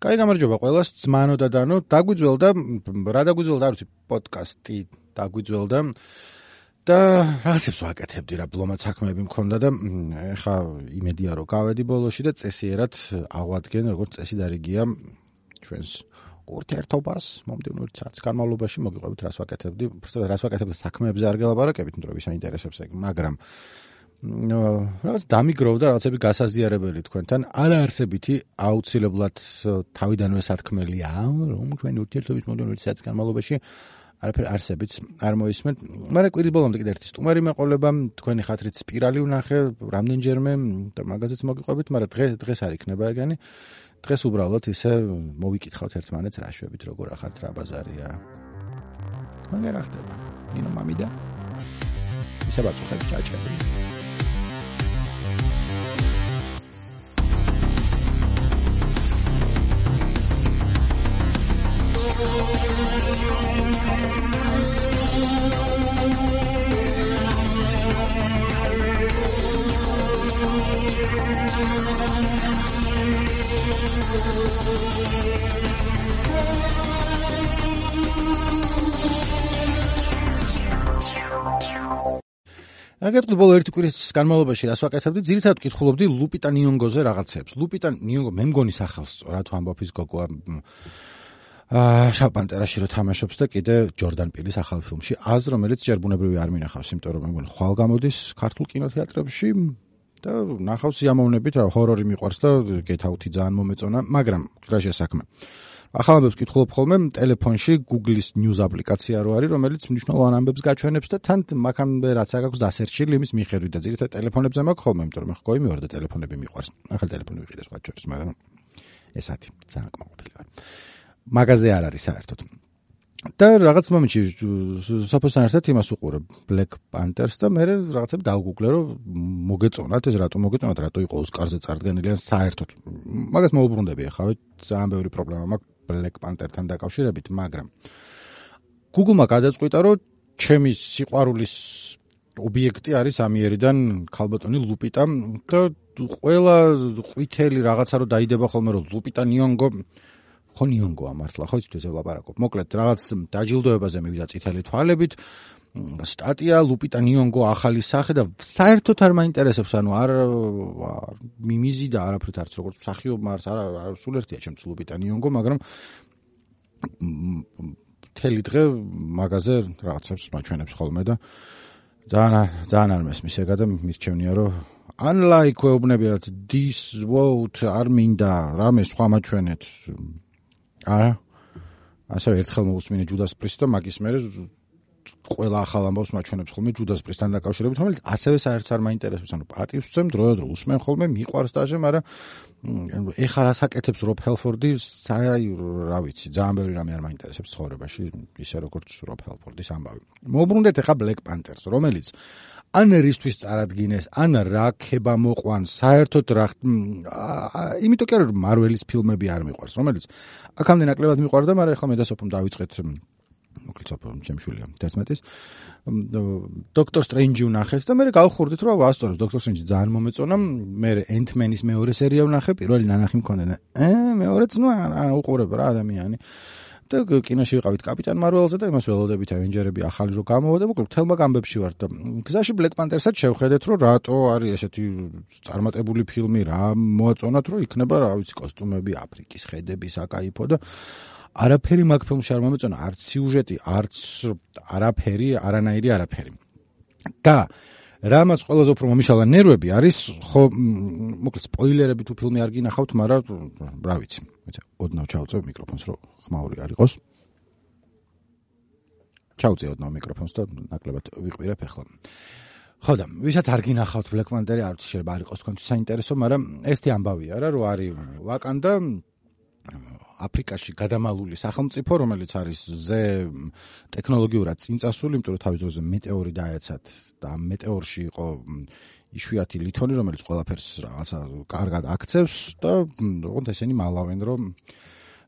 კაი გამარჯობა ყველას, ძმანო და დანო, დაგვიძველდა, რა დაგვიძველდა, არ ვიცი, პოდკასტი დაგვიძველდა. და რაღაცებს ვაკეთებდი რა ბლომად საქმეები მქონდა და ეხა იმედია რომ გავედი ბოლოში და წესიერად აღვადგენ როგორც წესი დარიგია ჩვენს ურთიერთობას მომდევნო საათის განმავლობაში მოგიყვებით რას ვაკეთებდი უბრალოდ რას ვაკეთებდი საქმეებზე არ გელაპარაკებით იმიტომ რომ ვის აინტერესებს ეგ მაგრამ რაღაც დამიგროვდა რაღაცები გასაზიარებელი თქვენთან არაარსებითი აუცილებლად თავიდანვე სათქმელია რომ ჩვენ ურთიერთობის მომდევნო საათის განმავლობაში არაფერ არსებიც არ მოისმენთ. მაგრამ კვირის ბოლომდე კიდე ერთი სტუმარი მეყოლება თქვენი ხათრით სპირალი ვნახე რამდენჯერმე და მაგაზეც მოგიყვებით მაგრამ დღეს დღეს არ იქნება ეგენი დღეს უბრალოდ ისე მოვიკითხავთ ერთმანეთს რა შვებით როგორ ახართ რა ბაზარია. მაგერ ახდება. ნინო მამიდა. ისე ბაწუხები ჩაჭები აგეთქვი ბოლო ერთი კვირის განმავლობაში რას ვაკეთებდი? ძირითადად ვკითხულობდი ლუპიტა ნიონგოზე რაღაცებს. ლუპიტა ნიონგო მე მგონი სახელს სწორად ამბობ ის გოგო აა შაპანტერაში რო თამაშობს და კიდე ჯორდან პილის ახალ ფილმში აზ რომელიც ჯერ ბუნებრივი არ მინახავს, იმიტომ რომ მე მგონი ხვალ გამოდის ქართულ კინოთეატრებში და ნახავს იამოვნებით რა ჰორორი მიყვარს და get out-ი ძალიან მომეწონა, მაგრამ რა შესაქმე. ახალ ამბებს კითხულობ ხოლმე ტელეფონში Google-ის news აპლიკაცია რო არის, რომელიც მნიშვნელოვან ამბებს გაჩვენებს და თან მაგამდე რაც აქვს დასერჩილი იმის მიხედვით და ძირითადად ტელეფონებზე მაქვს ხოლმე, იმიტომ რომ ხო იმეორ და ტელეფონები მიყვარს. ახალ ტელეფონი ვიყიდე სხვა ჩორის, მაგრამ ესეთი ძალიან კმაყოფილი ვარ. მაგაზე არ არის საერთოდ. და რაღაც მომენტში საფოსთან ერთად იმას უყურებ Black Panthers და მე რაღაცები დავგუგლე რომ მოგეწონათ ეს რატო მოგეწონათ რატო იყო ოსკარზე წარდგენილი ან საერთოდ მაგას მოუბრუნდები ახლა ძალიან ბევრი პრობლემა მაქვს Black Panther-თან დაკავშირებით, მაგრამ Google-მა გადაწყვიტა, რომ ჩემი სიყვარულის ობიექტი არის ამიერიდან ქალბატონი ლუპიტა და ყველა ყვითელი რაღაცა რო დაიდება ხოლმე რომ ლუპიტა ნიონგო ხო ნიონგოა მართლა ხო იცით ესე ვლაპარაკობ. მოკლედ რაღაც დაჯილდოებაზე მივიდა წითელი თვალებით. სტატია ლუპიტა ნიონგო ახალი სახე და საერთოდ არ მაინტერესებს ანუ არ მიმიზი და არაფრით არც როგორც მსახიობ მარს არ სულ ერთია ჩემს ლუპიტა ნიონგო მაგრამ თელი დღე მაგაზე რაღაცებს მაჩვენებს ხოლმე და ძალიან ძალიან არ მესმის. ეგა და მირჩევნია რომ unlike weubnebiyat this vote არ მინდა რამე სხვა მაჩვენეთ არა ასე ერთხელ მოусმინე ჯუდას პრის და მაგის მერე ყველა ახალ ამბავს მაჩვენებს ხოლმე ჯუდას პრისთან დაკავშირებით, რომელიც ასევე საერთოდ არ მაინტერესებს, ანუ პატივს ვცემ დროდადრო უსმენ ხოლმე, მიყვარს დაჟე, მაგრამ ეხლა რასაკეთებს რობ ჰელფორდი, საი რა ვიცი, ძალიან ბევრი რამე არ მაინტერესებს ცხოვრებაში, ისე როგორც რობ ჰელფორდის ამბავი. მოუბრუნდეთ ეხლა Black Panther-ს, რომელიც ან რისთვის წარადგინეს, ან რა ხება მოყვან, საერთოდ რა იმიტომ კი რომ მარველის ფილმები არ მიყვარს, რომელიც აქამდე ნაკლებად მიყვარდა, მაგრამ ეხლა მე და სოფომ დავიწყეთ მოკლედ საფრთხე შემშვილია 11-ის დოქტორ სტრენჯი ვნახეთ და მე გავხურდით რომ ასწორებს დოქტორ სტრენჯი ძალიან მომეწონა მე ენტმენის მეორე სერია ვნახე პირველი ნანახი მქონდა ე მეორეც ნუ უყურებ რა ადამიანი და კინოში ვიყავით კაპიტან მარველზე და იმას ველოდებით ავენჯერები ახალი რო გამოვა და მოკლედ თელმა გამბებში ვარ და გზაში ბლეკ პანტერსაც შევხედეთ რომ რატო არის ესეთი წარმატებული ფილმი რა მოაწონათ რომ იქნება რა ვიცი კოსტუმები აფრიკის ხედები საკაიფო და არაფერი მაგ ფილმში არ მომეწონა, არც სიუჟეტი, არც არაფერი, არანაირი არაფერი. და რამაც ყველაზე უფრო მომიშალა ნერვები არის, ხო, მოკლედ სპოილერები თუ ფილმი არ გინახავთ, მაგრამ რა ვიცი, ვიცი, ოდნავ ჩავწევ მიკროფონს, რომ ხმაური არ იყოს. ჩავწევ ოდნავ მიკროფონს და ნაკლებად ვიყვირებ ახლა. ხო და ვისაც არ გინახავთ Black Panther-ი, არ ვიცი შეიძლება არ იყოს თქვენთვის საინტერესო, მაგრამ ესეთი ამბავია რა, რომ არის ვაკანდა აფრიკაში გადამალული სახელმწიფო, რომელიც არის ზე ტექნოლოგიურად წინწასული, იმიტომ რომ თავის დროზე მეტეორი დაეცათ და მეტეორში იყო იშვიათი ლითონი, რომელიც ყველაფერს რაღაცა კარგად აქცევს და ოღონდ ესენი მალავენ, რომ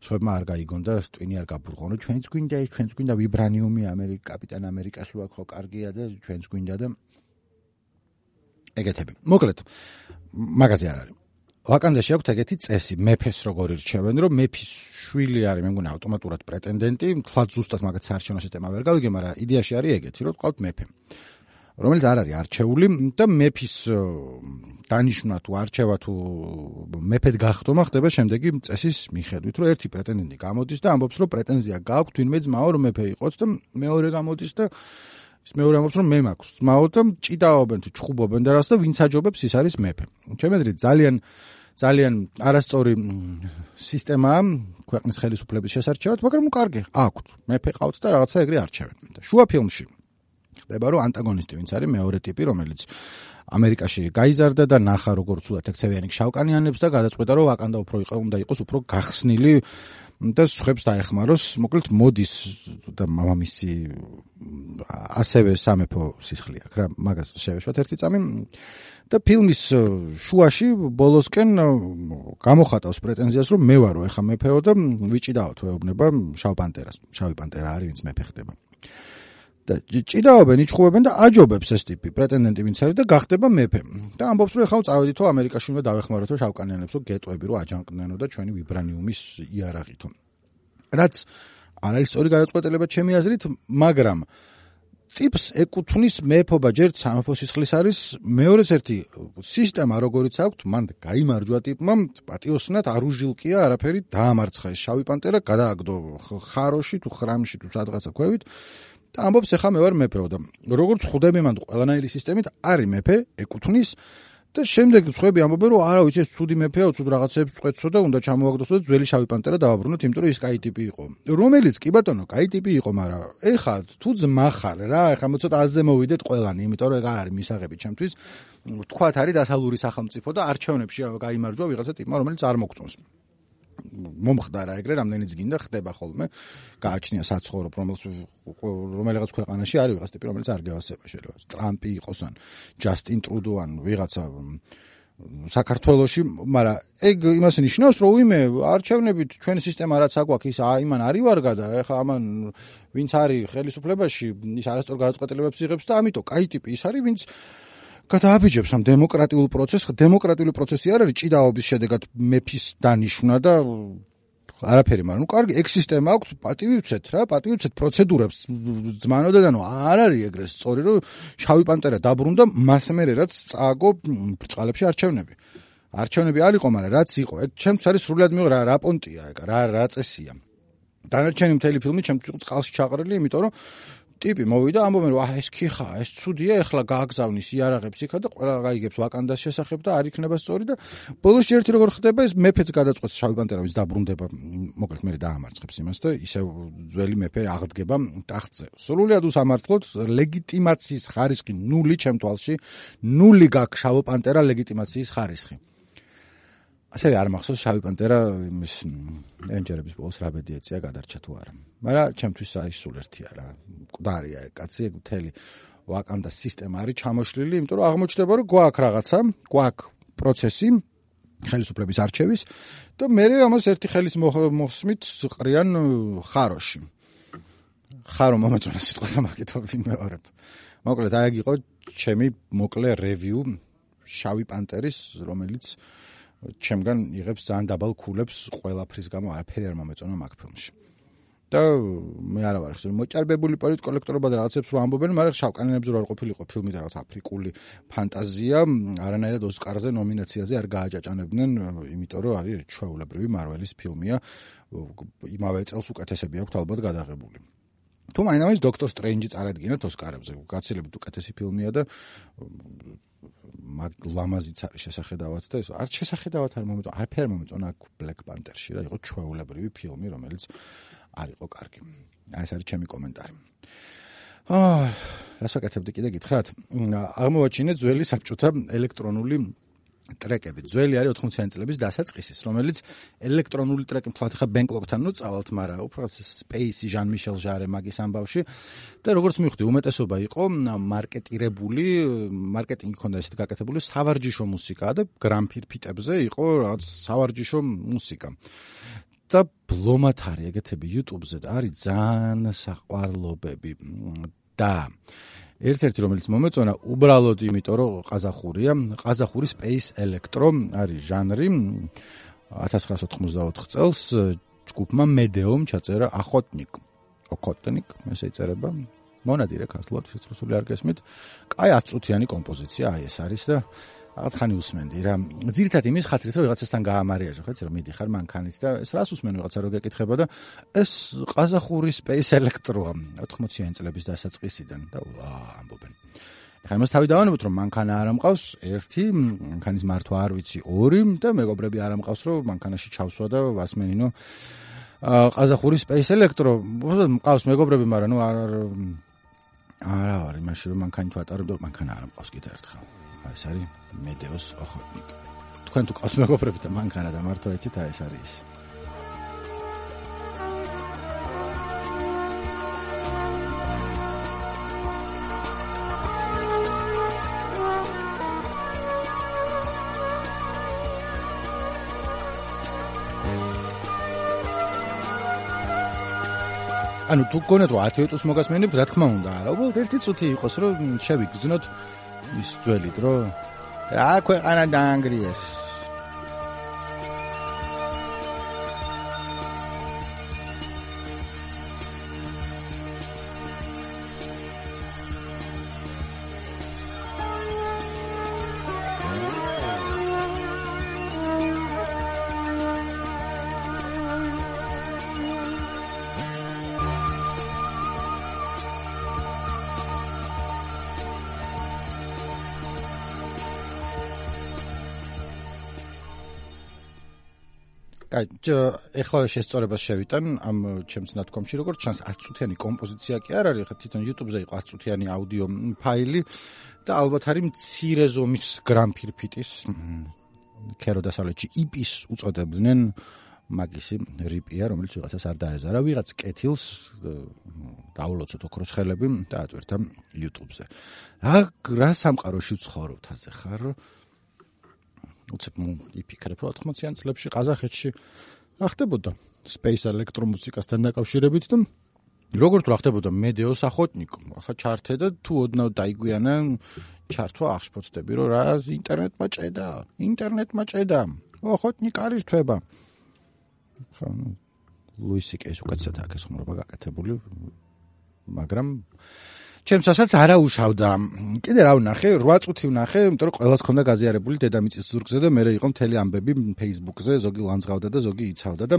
შოებმა არ გაიგონ და ტვინი არ გაბურღონო. ჩვენც გვინდა, ჩვენც გვინდა ვიბრანიუმი ამერიკა, კაპიტან ამერიკაში ვაქ ხო კარგია და ჩვენც გვინდა და ეგეთები. მოკლედ მაგაზე არ არის. ვაკანდაში აქვს ეგეთი წესი, მეფეს როგორ ირჩევენ, რომ მეფის შვილი არის, მე მგონი ავტომატურად პრეტენდენტი, თქვა ზუსტად მაგათ საარჩევნო სისტემა ვერ გავიგე, მაგრამ იდეაში არის ეგეთი, რომ თქვა მეფე. რომელიც არ არის არჩეული და მეფის დანიშნა თუ არჩევა თუ მეფედ გახდომა ხდება შემდეგი წესის მიხედვით, რომ ერთი პრეტენდენტი გამოდის და ამბობს, რომ პრეტენზია გააქვთ ვინმე ძმაო რომ მეფე იყოს და მეორე გამოდის და ის მეორე ამბობს რომ მე მაქვს ძმაო და ჭიდაობენ თუ ჩხუბობენ და რას და ვინც აჯობებს ის არის მეფე. ჩემი აზრით ძალიან ძალიან არასწორი სისტემაა ქვეყნის ხელისუფლების შესარჩევად, მაგრამ ნუ კარგი, აქვთ. მეფე ყავთ და რაღაცა ეგრე არჩევენ. და შუა ფილმში ხდება რომ ანტაგონისტი ვინც არის მეორე ტიპი რომელიც ამერიკაში გაიზარდა და ნახა როგორც უათ ექცევიანი შავკანიანებს და გადაწყვეტა რომ ვაკანდა უფრო იყო უნდა იყოს უფრო გახსნილი და ხებს დაეხმაროს მოკლედ მოდის და მამამისი ასევე სამეფო სისხლი აქვს რა მაგას შევეშვათ ერთი წამი. და ფილმის შუაში ბოლოსკენ გამოხატავს პრეტენზიას რომ მე ვარო ეხა მეფეო და ვიჭიდაო თვეუბნება შავ პანტერას შავი პანტერა არის ვინც მეფე ხდება და ჭიდაობენ, იჩხუბებენ და აჯობებს ეს ტიპი პრეტენდენტი ვინც არის და გახდება მეფე. და ამბობს რომ ეხლა წავედითო ამერიკაში უნდა დავეხმაროთო შავკანიანებს, რომ გეტყვები რომ აჯანყდნენო და ჩვენი ვიბრანიუმის იარაღითო. რაც არ არის სწორი გადაწყვეტილება ჩემი აზრით, მაგრამ ტიპს ეკუთვნის მეფობა ჯერ სამეფო სისხლის არის მეორეც ერთი სისტემა როგორიც აქვს მან გაიმარჯვა ტიპმა პატიოსნად არუჟილკია არაფერი დაამარცხა ეს შავი პანტერა გადააგდო ხაროში თუ ხრამში თუ სადღაცა ქვევით და ამბობს ახლა მე ვარ მეფეო და როგორც ხვდები მან ყველანაირი სისტემით არის მეფე ეკუთვნის და შემდეგ ხვები ამბობენ რომ არა ვიცი ეს ცუდი მეფეო ცუდ რაღაცებს წყვეტსო და უნდა ჩამოაგდოსო და ძველი შავი პანტერა დააბრუნოთ იმიტომ რომ ის კაი ტიპი იყო. რომელიც კი ბატონო კაი ტიპი იყო მაგრამ ეხა თუ ძმახარ რა ეხა მოცოტ აზზე მოვიდეთ ყველანი იმიტომ რომ ეგ არ არის მისაღები ჩემთვის. თქვათ არის დასალური სახელმწიფო და არჩევნებში გაიმარჯვა ვიღაცა ტიპმა რომელიც არ მოგწონს მომხდარა ეგრე რამდენიც გინდა ხდება ხოლმე. გააჩნია საცხოვრო რომელს რომელიღაც ქვეყანაში არის ვიღაც ტიპი რომელიც არ გევასება შეიძლება. ტრამპი იყოს ან ჯასტინ ტრუდო ან ვიღაცა საქართველოში, მაგრამ ეგ იმას ნიშნავს, რომ უიმე არჩევნებით ჩვენი სისტემა რაც აგვაქვს, ის აიმან არის ვარგა და ეხლა ამან ვინც არის ხელისუფლებაში, ის არასწორ გადაწყვეტილებებს იღებს და ამიტომ კაი ტიპი ის არის, ვინც გადააბიჯებს ამ დემოკრატიულ პროცესს. დემოკრატიული პროცესი არ არის ჭიდაობის შედეგად მეფის დანიშნა და არაფერი, მაგრამ ნუ კარგი, ეგ სისტემა აქვს, პატივი ვცეთ რა, პატივი ვცეთ პროცედურებს ძმანოდა და ნუ არ არის ეგრე სწორი, რომ შავი პანტერა დაბრუნდა მას მერე რაც წააგო ბრწყალებში არჩევნები. არჩევნები არ იყო, მაგრამ რაც იყო, ეგ ჩემთვის არის სრულად მიღო რა რა პონტია ეგ, რა რა წესია. დანარჩენი მთელი ფილმი ჩემთვის იყო წყალში ჩაყრილი, იმიტომ რომ ტიპი მოვიდა ამბობენ რომ აა ეს ქიხა ეს ცუდია ეხლა გააგზავნის იარაღებს იქა და ყველა გაიგებს ვაკანდას შესახებ და არ იქნება სწორი და ბოლოს ერთი როგორ ხდება ეს მეფეც გადაწყვეტს შავი პანტერავის დაბრუნდება მოკლედ მე დაამარცხებს იმას და ისევ ძველი მეფე აღდგება ტახტზე სრულიად უსამართლოდ ლეგიტიმაციის ხარისხი ნული ჩემ თვალში ნული გაქვს შავო პანტერა ლეგიტიმაციის ხარისხი ასე არ მახსოვს შავი პანტერა იმის ენჯერების ბოლოს რა ბედი ეწია გადარჩა თუ არა. მაგრამ ჩემთვის აი სულ ერთია რა. მკვდარია ეგ კაცი ეგ მთელი ვაკანდა სისტემა არის ჩამოშლილი, იმიტომ რომ აღმოჩნდება რომ გვაქვს რაღაცა, გვაქვს პროცესი ხელისუფლების არჩევის და მე ამას ერთი ხელის მოსმით ყრიან ხაროში. ხარო მომეწონა სიტყვათა მაგითობი მეორებ. მოკლედ აი იყო ჩემი მოკლე რევიუ შავი პანტერის რომელიც ჩემგან იღებს ძალიან დაბალ ქულებს ყველაფრის გამო არაფერი არ მომეწონა მაგ ფილმში. და მე არა ვარ ხშირი მოჭარბებული პოლიტკოლექტორობა და რაღაცებს რო ამბობენ, მაგრამ შავკანიანებს რო არ ყოფილიყო ფილმი და რაღაც აფრიკული ფანტაზია, არანაირად ოსკარზე ნომინაციაზე არ გააჭაჭანებდნენ, იმიტომ რომ არის ჩვეულებრივი მარველის ფილმია. იმავე წელს უკეთესები აქვს ალბათ გადაღებული. თუ მაინც დოქტორ სტრენჯი წარადგინეთ ოსკარებზე, გაცილებით უკეთესი ფილმია და მაგ ლამაზიც არის შესახედავად და ეს არ შესახედავად არ მომეწონა არაფერი მომეწონა აქ ბლეკ პანტერში რა იყო ჩვეულებრივი ფილმი რომელიც არ იყო კარგი. აი ეს არის ჩემი კომენტარი. აა რას ვაკეთებდი კიდე გითხრათ? აღმოაჩინეთ ძველი საბჭოთა ელექტრონული ტრეკები. ძველი არის 80-იანი წლების დასაწყისის, რომელიც ელექტრონული ტრეკი თქვათ ხა ბენკლოკთან ნუ წავალთ, მაგრამ უბრალოდ ჟან მიშელ ჟარე მაგის ამბავში და როგორც მივხვდი, უმეტესობა იყო მარკეტირებული, მარკეტინგი ქონდა ესეთ გაკეთებული სავარჯიშო მუსიკა და გრამფირფიტებზე იყო რაღაც სავარჯიშო მუსიკა. და ბლომათ არის ეგეთები YouTube-ზე და არის ძალიან საყვარლობები და ერთ-ერთი რომელიც მომეწონა უბრალოდ იმიტომ რომ ყაზახურია. ყაზახური space electro არის ჟანრი. 1984 წელს ჯგუფმა მედეომ ჩაწერა ახოტნიკ ოკოტნიკ ესე იწერება მონადირე ქართულად ფიცრუსული არ გესმით კაი 10 წუთიანი კომპოზიცია აი ეს არის და რაღაც ხანი usmendi რა. ძირითადად იმის ხათრით რომ ვიღაცასთან გაამარიაჟო, ხო, რომ მიდიხარ მანქანით და ეს რას usmen ვიღაცა რო გეკითხება და ეს ყაზახური space electro-ა 80-იანი წლების დასაწყისიდან და ამბობენ. ხა იმას თავი დავანებოთ რომ მანქანა არ ამყავს ერთი, მანქანის მართვა არ ვიცი ორი და მეგობრები არ ამყავს რომ მანქანაში ჩავსვა და ვასმენინო ყაზახური space electro მყავს მეგობრები, მაგრამ ნუ არ არა არა იმაში რომ მანქანით ვატარებ და მანქანა არ ამყავს კიდე ერთხელ. ეს არის მედეოს ოხოტნიკ. თქვენ თუ ყავთ მეგობრები და მანქანა და მარტო ეცით აი ეს არის ის. ანუ თუ გქონათ 10 წუთს მოგასმენებ, რა თქმა უნდა, არა, უბრალოდ ერთი წუთი იყოს, რომ შევიგრძნოთ ის ძველი დრო. რა ქვეყანა დაანგრიეს? ეხლა შესწორებას შევიტან ამ ჩემს ნათქვამში, როგორც ჩანს 10 წუთიანი კომპოზიცია კი არ არის, ხა თვითონ YouTube-ზე იყო 10 წუთიანი აუდიო ფაილი და ალბათ არის მცირე ზომის გრამფირფიტის კერო დასავლეთში IP-ს უწოდებდნენ მაგისი რიპია, რომელიც ვიღაცას არ დაეზარა, ვიღაც კეთილს დაულოცოთ ოქროს ხელები და აწვერთა YouTube-ზე. რა რა სამყაროში ვცხოვრობთ ასე ხარ? უცებ იფიქრებ რომ 80-იან წლებში ყაზახეთში რა ხდებოდა space ელექტრომუსიკასთან დაკავშირებით და როგორც რა ხდებოდა მედეოს ახოტნიკ ახლა ჩართე და თუ ოდნავ დაიგვიანა ჩართვა აღშფოთდები რომ რა ინტერნეტმა ჭედა ინტერნეტმა ჭედა ახოტნიკ არის თვება. ხო ლუისი კეს უკაცეთ აქ ეს ხმრობა გაკეთებული მაგრამ ჩემსაც არა უშავდა. კიდე რა ვნახე, 8 წუთი ვნახე, იმიტომ რომ ყველას ქონდა გაზიარებული დედამიწის ზურგზე და მე იყო მთელი ამბები Facebook-ზე, ზოგი ლანძღავდა და ზოგი იცავდა და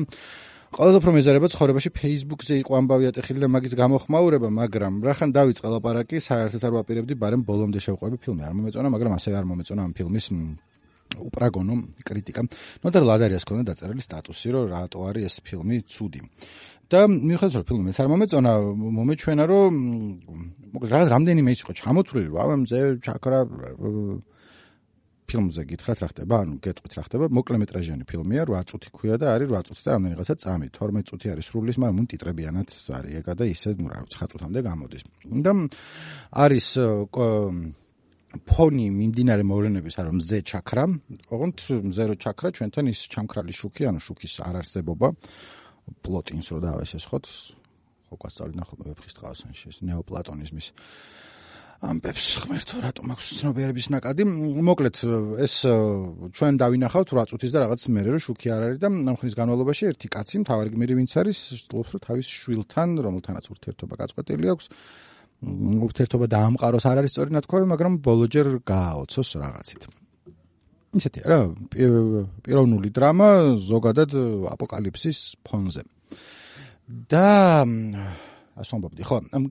ყველაზე უფრო მეზარება ცხოვრებაში Facebook-ზე იყო ამბავი ატეხილი და მაგის გამოხმაურება, მაგრამ რახან დავიწყე ლაპარაკი, საერთოდ არ ვაპირებდი, ბარემ ბოლომდე შევყვები ფილმი. არ მომეწონა, მაგრამ ასევე არ მომეწონა ამ ფილმის უპრაგონო კრიტიკა. ნუ და ლადარიას ქონდა დაწერილი სტატუსი, რომ რატო არის ეს ფილმი ცუდი. და მიხედავთ რომ ფილმი მეც არ მომეწონა მომეჩვენა რომ მოკლედ რა რამდენიმე ის იყო ჩამოთვლილი რა ამზე ჩაქრა ფილმზე გითხრათ რა ხდება ანუ გეტყვით რა ხდება მოკლემეტრაჟიანი ფილმია 8 წუთი ქვია და არის 8 წუთი და რამდენიღაცა წამი 12 წუთი არის სრულის მაგრამ მუნ ტიტრებიანად არის ეგა და ისე ნუ რა 9 წუთამდე გამოდის. და არის ფონი მიმდინარე მოვლენების არა მზე ჩაქრა ოღონდ მზე რო ჩაქრა ჩვენთან ის ჩამქრალი შუქი ანუ შუქის არარსებობა პლოტინს რო დავესესხოთ ხო გასწავლინა ხოლმე ვეფხის ტყავსანში ეს ნეოპლატონიზმის ამბებს ღმერთო რატომ აქვს ცნობიერების ნაკადი? მოკლედ ეს ჩვენ დავინახავთ 8 წუთის და რაღაც მერე რო შუქი არ არის და ამ ხნის განმავლობაში ერთი კაცი მთავარი გმირი ვინც არის ცდილობს რომ თავის შვილთან რომელთანაც ურთიერთობა გაწყვეტილი აქვს ურთიერთობა დაამყაროს არ არის სწორი ნათქვამი მაგრამ ბოლოჯერ გააოცოს რაღაცით ისეთი რა პიროვნული დრამა ზოგადად აპოკალიფსის ფონზე. და ასომბობდი ხო ამ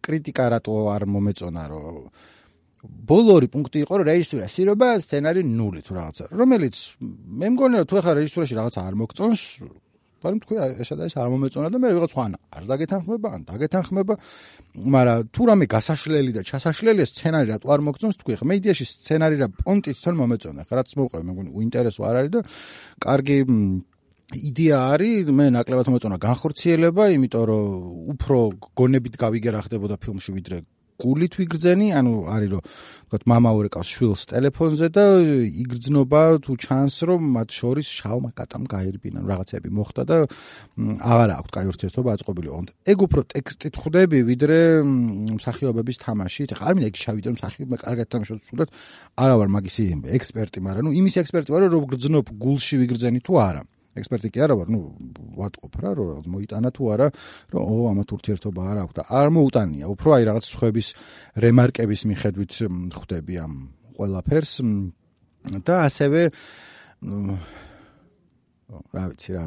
კრიტიკა რატო არ მომეწონა რომ ბოლორი პუნქტი იყო რომ რეჟისურა სირობა სცენარი ნული თუ რაღაცა რომელიც მე მგონია თუ ახლა რეჟისურაში რაღაცა არ მოგწონს მაგრამ თქვი ესა და ეს არ მომეწონა და მე ვიღაც ხან არ დაგეთანხმება ან დაგეთანხმება მაგრამ თუ რამე გასაშლელი და ჩასაშლელი სცენარი რატო არ მოგწონს თქვი ხა მე იდეაში სცენარი რა პონტი თვითონ მომეწონა ხა რაც მოყვე მე მგონი უინტერესო არ არის და კარგი იდეა არის მე ნაკლებად მომეწონა განხორციელება იმიტომ რომ უფრო გონებით გავიგე რა ხდებოდა ფილმში ვიდრე გულით ვიგრძენი, ანუ არის რომ ვთქვათ, мама ურეკავს შვილს ტელეფონზე და იგრძნობა თუ ჩანს რომ მათ შორის შავმა კატამ გაირბინა, რაღაცები მოხდა და აღარა აქვს კაი ურთიერთობა აწყობილი. ოღონდ ეგ უფრო ტექსტით ხვდები, ვიდრე მსახიობების თამაშით. ხარ მინდა იქ შევიდე მსახიობმა კარგად თამაშობს თუდად. არა ვარ მაგის ექსპერტი, მაგრამ ნუ იმის ექსპერტი ვარ რომ გრძნობ გულში ვიგრძენი თუ არა. ექსპერტი კი არა ვარ, ნუ ვატყობ რა, რომ მოიტანა თუ არა, რომ ო ამათ ურთიერთობა არ აქვს და არ მოუტანია. უფრო აი რაღაც სხვების რემარკების მიხედვით ხვდები ამ ყველაფერს და ასევე რა ვიცი რა.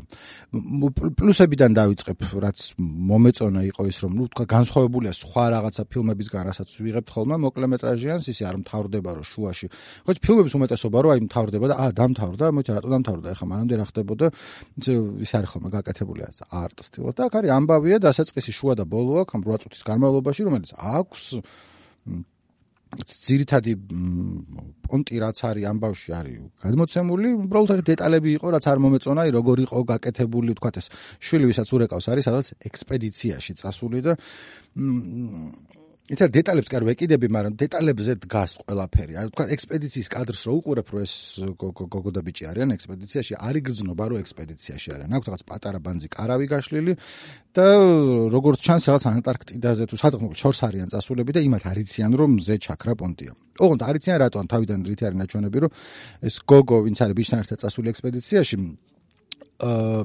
პლუსებიდან დავიწყებ რაც მომეწონა იყო ის რომ ნუ თქვა განსხვავებულია სხვა რაღაცა ფილმებისგან რასაც ვიღებთ ხოლმე მოკლემეტრაჟიანს ისე არ მთავრდება რომ შუაში. ხო ფილმების უმეტესობა რომ აი მთავრდება და აა დამთავრდა მოიცა რატო დამთავრდა. ეხლა მანამდე რა ხდებოდა? ის არის ხოლმე გაკეთებული არტ სტილო და აქ არის ამბავია დასაწყისი შუა და ბოლო აქვს ამ 8 წუთის განმავლობაში რომელიც აქვს ძირითადი პონტი რაც არის ამბავში არის გადმოცემული, უბრალოდ ეს დეტალები იყო, რაც არ მომეწონა, აი როგორ იყო გაკეთებული, თქვათ ეს შვილი ვისაც ურეკავს არის სადაც ექსპედიციაში წასული და ისა დეტალებს კი არ ვეკიდები, მაგრამ დეტალებზე დგას ყველაფერი. აი თქვა ექსპედიციის კადრს რო უყურებ, რო ეს გოგო და ბიჭი არიან ექსპედიციაში, არის გრძნობა რო ექსპედიციაში არიან. აქვს რაღაც პატარა ბანძი კარავი გაშლილი და როგორც ჩანს, რაღაც ანტარქტიდაზე თუ სადღაც შორს არიან წასულები და იმათ არიციან რომ მზე ჩაქრა პონტია. ოღონდ არიციან რატომ თავიდან რითი არის ნაჩვენები რომ ეს გოგო ვინც არის ბიჭთან ერთად წასული ექსპედიციაში აა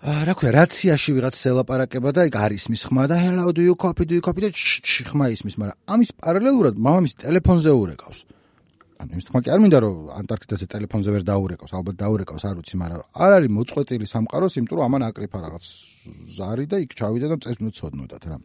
რა ქვია, რაციაში ვიღაც ელაპარაკება და იქ არის მის ხმა და hello do you copy do you copy და ხმა ისმის, მაგრამ ამის პარალელურად მამამისი ტელეფონზე ურეკავს. ანუ ის თქმა კი არ მინდა რომ ანტარქტიდაზე ტელეფონზე ვერ დაურეკავს, ალბათ დაურეკავს, არ ვიცი, მაგრამ არ არის მოწყვეტილი სამყაროს, იმიტომ რომ ამან აკრიფა რაღაც ზარი და იქ ჩავიდა და წეს მოცოდნოდათ რა.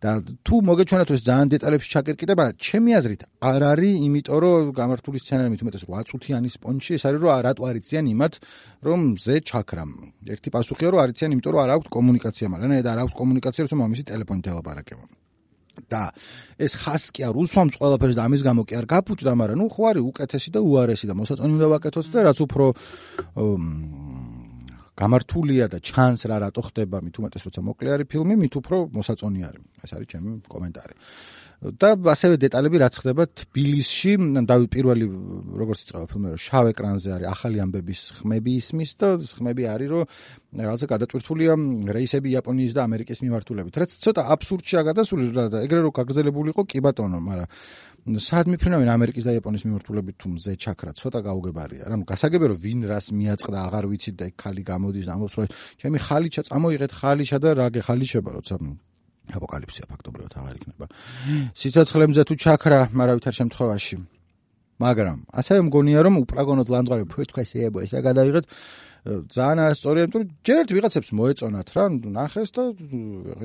და თუ მოგეჩვენა თუ ეს ძალიან დეტალებში ჩაკერკიდება, ჩემი აზრით არ არის, იმიტომ რომ გამართული სცენარი მით უმეტეს 8 წუთიანი სპონჩი, ეს არის რომ რატო არიციან იმათ, რომ ზე ჩაქრამ. ერთი პასუხია რომ არიციან, იმიტომ რომ არ აქვს კომუნიკაცია, მაგრამ და არ აქვს კომუნიკაცია, რომ მამისი ტელეფონით ელაპარაკება. და ეს ხასკი არ უსვამს ყველაფერს და ამის გამო კი არ გაფუჭდა, მაგრამ ნუ ხო არის უკეთესი და უარესი და მოსაწონი უნდა ვაკეთოთ და რაც უფრო გამართულია და ჩანს რა რატო ხდება მით უმეტეს როცა მოკლე არის ფილმი მით უფრო მოსაწონი არის. ეს არის ჩემი კომენტარი. და ასევე დეტალები რაც ხდება თბილისში. დავით პირველი როგორც იწყება ფილმი რომ შავ ეკრანზე არის ახალი ამბების ხმები ისმის და ხმები არის რომ რაღაცა გადატვირთულია რეისები იაპონიის და ამერიკის მიმართულებით. რაც ცოტა აბსურდშია გადასული და ეგრე რო გაგზელებულიყო კი ბატონო მაგრამ სად მიფრინავენ ამერიკის და იაპონიის მიმართულებით თუ მზე ჩაქრა? ცოტა გაუგებარია რა გასაგებია რომ ვინ რას მიაწყდა აღარ ვიცით და ხალი გამოდის ამბობს რომ ჩემი ხალიჩა წამოიღეთ ხალიჩა და რა გეხალიჩება როცა აპოკალიფსია ფაქტობრივად აღარ იქნება. სიცოცხლე მზე თუ ჩაქრა მარავითარ შემთხვევაში. მაგრამ ასევე მგონია რომ უპრაგონოდ ლანძღარი უფრო თქვა შეიძლება ეს რა გადაიღეთ ძალიან არასწორია, იმიტომ რომ ჯერ ერთ ვიღაცებს მოეწონათ რა, ნახეს და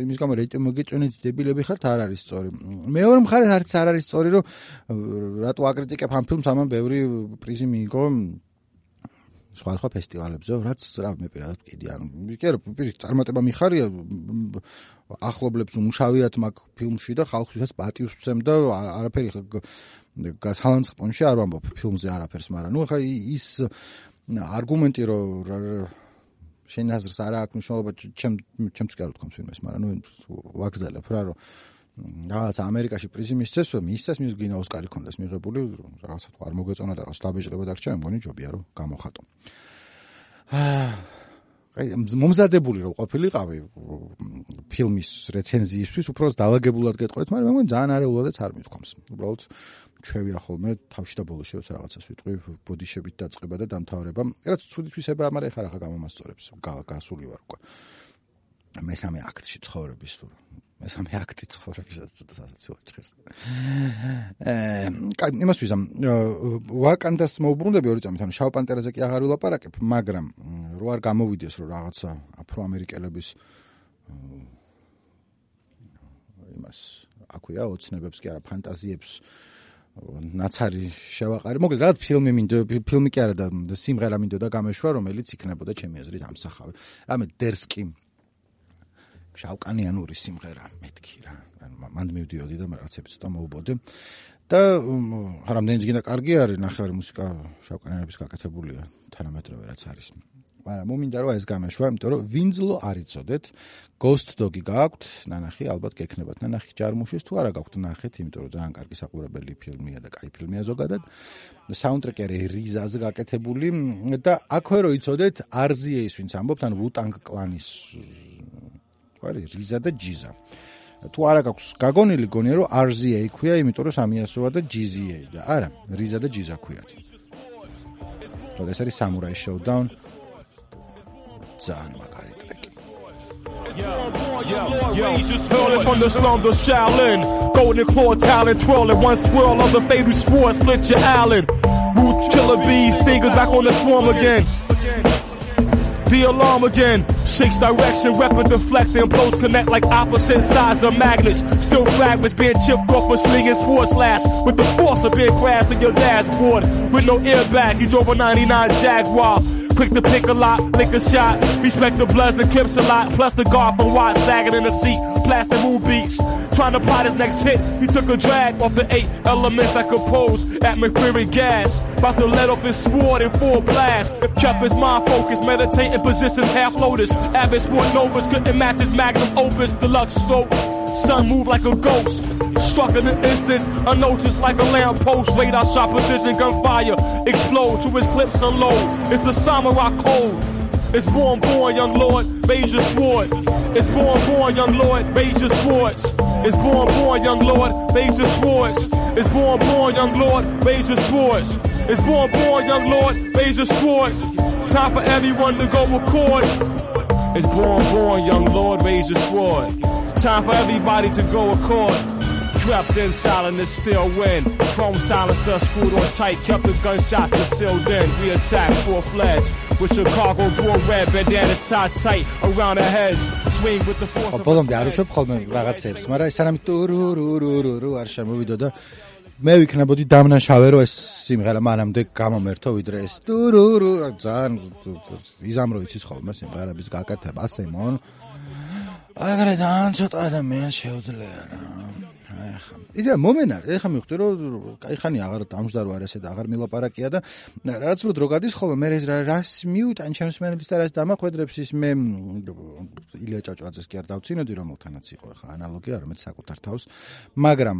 იმის გამო რეიტინგი მოგეწონეთ დებილები ხართ, არ არის სწორი. მეორე მხარეს არც არ არის სწორი, რომ რატო აკრიტიკებ ამ ფილმს, ამან ბევრი პრიზი მიიღო სხვა სხვა ფესტივალებზე, რაც რა მე პირადად კიდე არ კი არა, პირიქით წარმატება მიხარია ახლობლებს უმშავიათ მაგ ფილმში და ხალხსაც პატივს ვცემ და არაფერი გასალანწყპონში არ ვამბობ ფილმზე არაფერს, მაგრამ ნუ ხა ის არგუმენტი რომ შენ აზრს არ აქვს მნიშვნელობა ჩემ ჩემს კი არ ვთქვამს ვინმეს მაგრამ ნუ ვაგზელებ რა რომ რაღაც ამერიკაში პრიზი მისცეს მისცეს მის გინა ოსკარი ქონდეს მიღებული რაღაცა თუ არ მოგეწონა და რაღაც დაბეჭდება დარჩა მე მგონი ჯობია რომ გამოხატო აი მომზადებული რომ ყოფილიყავი ფილმის რეცენზიისთვის უბრალოდ დაალაგებულად გეტყვით მაგრამ მე ძალიან არეულადაც არ მithქვამს უბრალოდ ჩვევია ხოლმე თავში და ბოლოში როცა რაღაცას ვიტყვი ბოდიშებით დაწყება და დამთავრება. რაც ცუდი თვისება, მაგრამ ეხლა ხა გამომასწორებს გასული ვარ უკვე. მესამე აქტში ცხოვრების თუ მესამე აქტი ცხოვრებისაც ცოტა ვაჭერს. აა, კაი, იმას ვიზამ. ვაკანდას მოუბრუნდები ორი წამით, ანუ შავ პანტერაზე კი აღარ ვილაპარაკებ, მაგრამ რო არ გამოვიდეს რომ რაღაცა აფროამერიკელების იმას აქვია ოცნებებს კი არა ფანტაზიებს ნაცარი შევაყარე. მოკლედ რა ფილმი მინდო ფილმი კი არა და სიმღერა მინდო და გამეშვა რომელიც იქნებოდა ჩემი აზრით ამსახავი. რამე დერსკი შავკანიანური სიმღერა მეთქი რა. ანუ მანდ მივდიოდი და რაღაცები ცოტა მოვბოდე. და რამდენიც გინდა კარგი არის ნახევარი მუსიკა შავკანიანების გაკეთებულია თანამედროვე რაც არის. მაგრამ მომინდა რომ ეს გამეშვა, იმიტომ რომ ვინძლო არ იცოდეთ. Ghost Dog-ი გააქვთ, ნანახი, ალბათ გეკნებათ ნანახი ჯარმუშის თუ არა გაქვთ ნახეთ, იმიტომ რომ ძალიან კარგი საყურებელი ფილმია და კაი ფილმია ზოგადად. საუნდტრეკი არის რიზაზე გაკეთებული და აქვე რო იცოდეთ, RZA-ის ვინც ამბობთ, ან Wu-Tang კლანის Ყარი რიზა და ჯიზა. თუ არა გაქვს გაგონილი გონია რომ RZA ქვია, იმიტომ რომ სამიასოა და GZA და არა, რიზა და ჯიზა ქვიათ. რომ ეს არის Samurai Showdown. ძალიან მაგარი ტრეკი. Yo, yo, yo, hurling from the slums of Shaolin. Golden claw talent, twirling one swirl of the fatal sword, split your island. Root killer bees, stingers back on the swarm again. The alarm again. Six direction, weapon deflecting, blows connect like opposite sides of magnets. Still fragments being chipped off a slinging force slash. With the force of being crashed in your dashboard. With no airbag, you drove a 99 Jaguar. Quick to pick a lot, lick a shot. Respect the bloods and clips a lot. Plus the guard from Watt sagging in the seat. Blasting moon beats. Trying to plot his next hit. He took a drag off the eight elements that compose atmospheric gas. About to let off his sword in full blast. Kept his mind focused, meditating position half lotus. Avid sport novas couldn't match his magnum opus. Deluxe stroke. Sun moved like a ghost. Struck in an instant, unnoticed like a lamppost. Radar shot precision gunfire. Explode to his clips unload. It's the samurai code. It's born, born, young lord, raise your sword. It's born, born, young lord, raise your swords. It's born, born, young lord, raise your swords. It's born, born, young lord, raise your swords. It's born, born, young lord, raise your swords. Time for everyone to go record. It's born, born, young lord, raise your sword. Time for everybody to go accord. Trapped in silent silence, still win. Chrome silencer screwed on tight, kept the gunshots concealed in. We attacked full fledged. With Chicago born red bandanas tied tight around their heads. Swing with the force of ბოლომდე არ უშვებ ხოლმე რაღაცებს, მაგრამ სანამ ტურურურურურუ არ შემოვიდო და მე ვიქნებოდი დამნაშავე რომ ეს სიმღერა მანამდე გამომერთო ვიდრე ეს ტურურუ ძალიან იზამრო იცის ხოლმე სიმღერების გაკეთება ასე მონ აგრე ძალიან ცოტა ადამიანს შეუძლია რა. ეხა იცი რა მომენა ეხა მივხვდი რომ კაი ხანი აღარ დამждар ვარ ესე და აღარ მილაპარაკია და რაც უფრო დრო გადის ხოლმე მე რას მიუტან ჩემს მენელის და რას დამახვედრებს ის მე ილია ჭავჭავაძეს კი არ დავწინოდი რომელთანაც იყო ეხა ანალოგია რომელიც საკუთარ თავს მაგრამ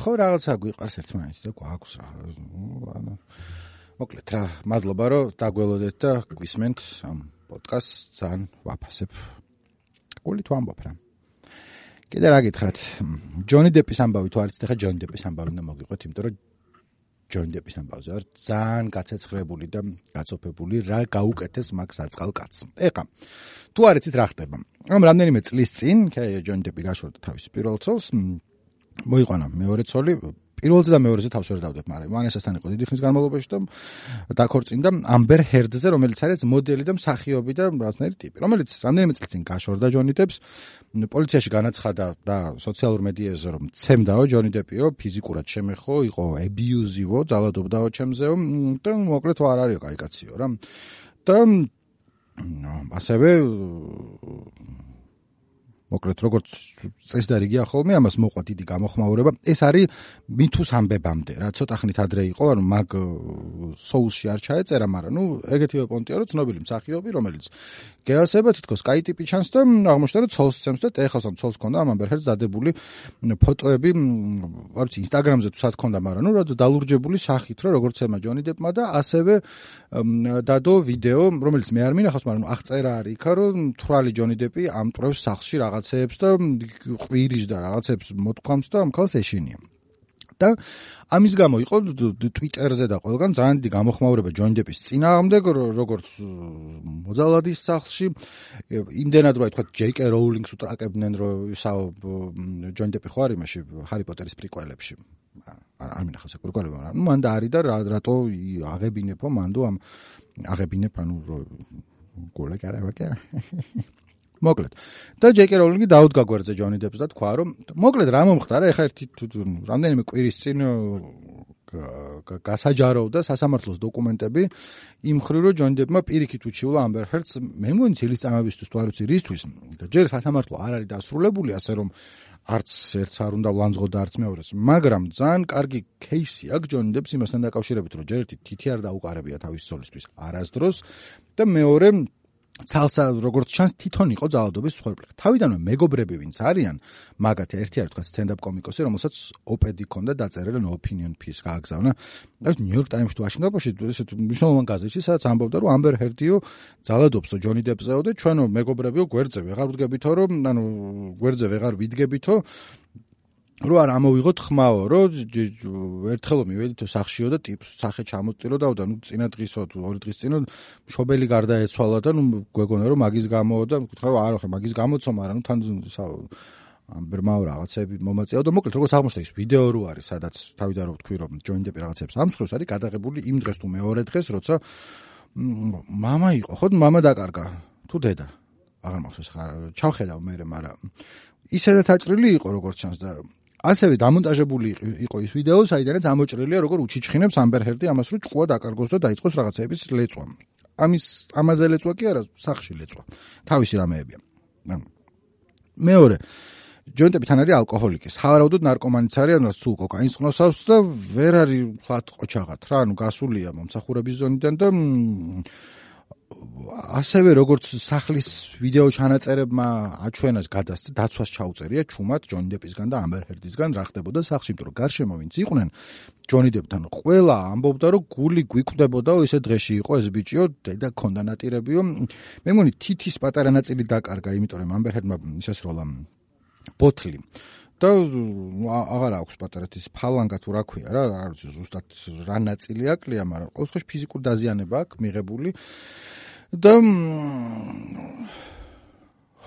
ხო რაღაცა გვიყვარს ერთმანეთი და გვაქვს რა მოკლედ რა მადლობა რომ დაგველოდეთ და გვისმენთ ამ პოდკასტს ძალიან ვაფასებ. გულით ვამბობ რა. კიდე რა გითხრათ? ჯონი დეპის ამბავი თუ არის ხა ჯონი დეპის ამბავი და მოგიყვეთ, იმიტომ რომ ჯონი დეპის ამბავზე ვარ ძალიან გაცეცხლებული და გაწოფებული რა გაუკეთეს მაგ საწყალ კაცს. ეხა თუ არ იცით რა ხდება. ამ რამდენიმე წლის წინ ჯონი დეპი გაშორდა თავის პირველ ცოლს მოიყვანა მეორე ცოლი პირველზე და მეორეზე თავს ვერ დავდებ, მაგრამ ვანესასთან იყო დიდი ხნის განმავლობაში და დაქორწინდა ამბერ ჰერდზე, რომელიც არის მოდელი და მსახიობი და რაღაცნაირი ტიპი, რომელიც რამდენიმე წელი წინ გაშორდა ჯონი დეპს. პოლიციაში განაცხადა და სოციალურ მედიაზე რომ ცემდაო ჯონი დეპიო, ფიზიკურად შემეხო, იყო აბიუზივო, ძალადობდაო ჩემზეო და მოკლედ არ არისო кай კაციო რა. და ასევე მოკლედ როგორც წესდარიგია ხოლმე ამას მოყვა დიდი გამოხმაურება. ეს არის მითუს ამბებამდე რა ცოტა ხნით ადრე იყო ანუ მაგ სოუსში არ ჩაეწერა მაგრამ ნუ ეგეთივე პონტია რომ ცნობილი მსახიობი რომელიც გეასება თითქოს კაი ტიპი ჩანს და აღმოჩნდა რომ ცოლს ცემს და ეხლა სამ ცოლს ქონდა ამ ამბერჰერს დადებული ფოტოები არ ვიცი ინსტაგრამზე თუ სად ქონდა მაგრამ ნუ რა დალურჯებული სახით რომ როგორც ემა ჯონი დეპმა და ასევე დადო ვიდეო რომელიც მე არ მინახავს მაგრამ აღწერა არის იქა რომ თვრალი ჯონი დეპი ამტრევს სახლში რაღაც რაღაცეებს და ყვირის და რაღაცებს მოთქვამს და ამქალს ეშინია. და ამის გამო იყო Twitter-ზე და ყველგან ძალიან დიდი გამოხმაურება ჯონ დეპის წინააღმდეგ როგორც მოძალადის სახლში. იმდენად რა თქვა JK Rowling-ს უტრაკებდნენ რომ ისაო ჯონ დეპი ხო არის მაშინ ჰარი პოტერის პრიკველებში არ მინახავს პრიკველები მაგრამ მან და არის და რატო აღებინებო მანდო ამ აღებინებ ანუ გოლე კარავა კი მოკლედ. და ჯეკი როულინგი დაუდგა გვერდზე ჯონი დეპს და თქვა, რომ მოკლედ რა მომხდარა, ეხა ერთი რამდენიმე კვირის წინ გასაჯაროვდა სასამართლოს დოკუმენტები იმ ხრივ რომ ჯონ დებმა პირიქით უჩივლა ამბერ ჰერც მე მგონი ძილის წამებისთვის თუ არ ვიცი რისთვის და ჯერ სასამართლო არ არის დასრულებული ასე რომ არც ერთს არ უნდა ვლანძღოდა არც მეორეს. მაგრამ ძალიან კარგი кейსი აქვს ჯონ დებს იმასთან დაკავშირებით რომ ჯერ ერთი თითი არ დაუყარებია თავის სოლისთვის არასდროს და მეორე ცალსა როგორც ჩანს თვითონ იყო ძალადობის მსხვერპლი. თავიდანვე მეგობრები ვინც არიან, მაგათი ერთი არის თქვა stand-up კომიკოსი, რომელსაც OPD ქონდა დაწერილი no opinion piece გააგზავნა. ეს York Times-ში Washington Post-ში ესეთ მნიშვნელოვან გაზეთში, სადაც ამბობდა, რომ Amber Heard-იო ძალადობსო Johnny Depp-ზეო და ჩვენო მეგობრებიო გვერდზე ვეღარ ვდგებითო, რომ ანუ გვერდზე ვეღარ ვიდგებითო, რო არ ამოვიღოთ ხმაო, რო ერთხელ მივედითო სახშიო და ტიპს სახე ჩამოსტილო და და ნუ წინა დღისო თუ ორი დღის წინო მშობელი გარდაეცვალა და ნუ გვეგონა რომ მაგის გამო და მკითხა რომ არა ხე მაგის გამოცო, მაგრამ ნუ თან ამ ბრმაო რაღაცები მომაწეო და მოკლედ როგორც აღმოჩნდა ის ვიდეო რო არის სადაც თავიდან რო თქვი რომ ჯოინ დეპი რაღაცებს ამსხვრევს არის გადაღებული იმ დღეს თუ მეორე დღეს როცა мама იყო ხო мама დაკარგა თუ დედა აღარ მახსოვს ხარ ჩავხედავ მე მაგრამ ისედაც აჭრილი იყო როგორც ჩანს და ასევე დამონტაჟებული იყო ის ვიდეო, საიდანაც ამოჭრილია როგორ უჩიჩხინებს ამბერ ჰერდი ამას რომ ჭკუა დაკარგოს და დაიწყოს რაღაცების ლეწვა. ამის ამაზე ლეწვა კი არა, სახში ლეწვა. თავისი რამეებია. მეორე ჯონტები თან არის ალკოჰოლიკი. სავარაუდოდ ნარკომანიც არის, ანუ სულ კოკაინს ყნოსავს და ვერ არის ხათ ყოჩაღად რა, ანუ გასულია მომსახურების ზონიდან და ასევე როგორც სახლის ვიდეო ჩანაწერებმა აჩვენას გადასცა დაცვას ჩაუწერია ჩუმად ჯონი დებისგან და ამბერ ჰერდისგან რა ხდებოდა სახში მეტყვი გარშემო ვინც იყვნენ ჯონი დებთან ყველა ამბობდა რომ გული გვიკვდებოდაო ესე დღეში იყო ეს ბიჭიო და ქონდა ნატირებიო. მე მგონი თითის პატარა ნაწილი დაკარგა იმიტომ რომ ამბერ ჰერდმა ისესროლა ბოთლი და აღარა აქვს პატარეთის ფალანგა თუ რა ქვია რა არ ვიცი ზუსტად რა ნაწილი აკლია მაგრამ ყოველ შემთხვევაში ფიზიკური დაზიანება აქვს მიღებული და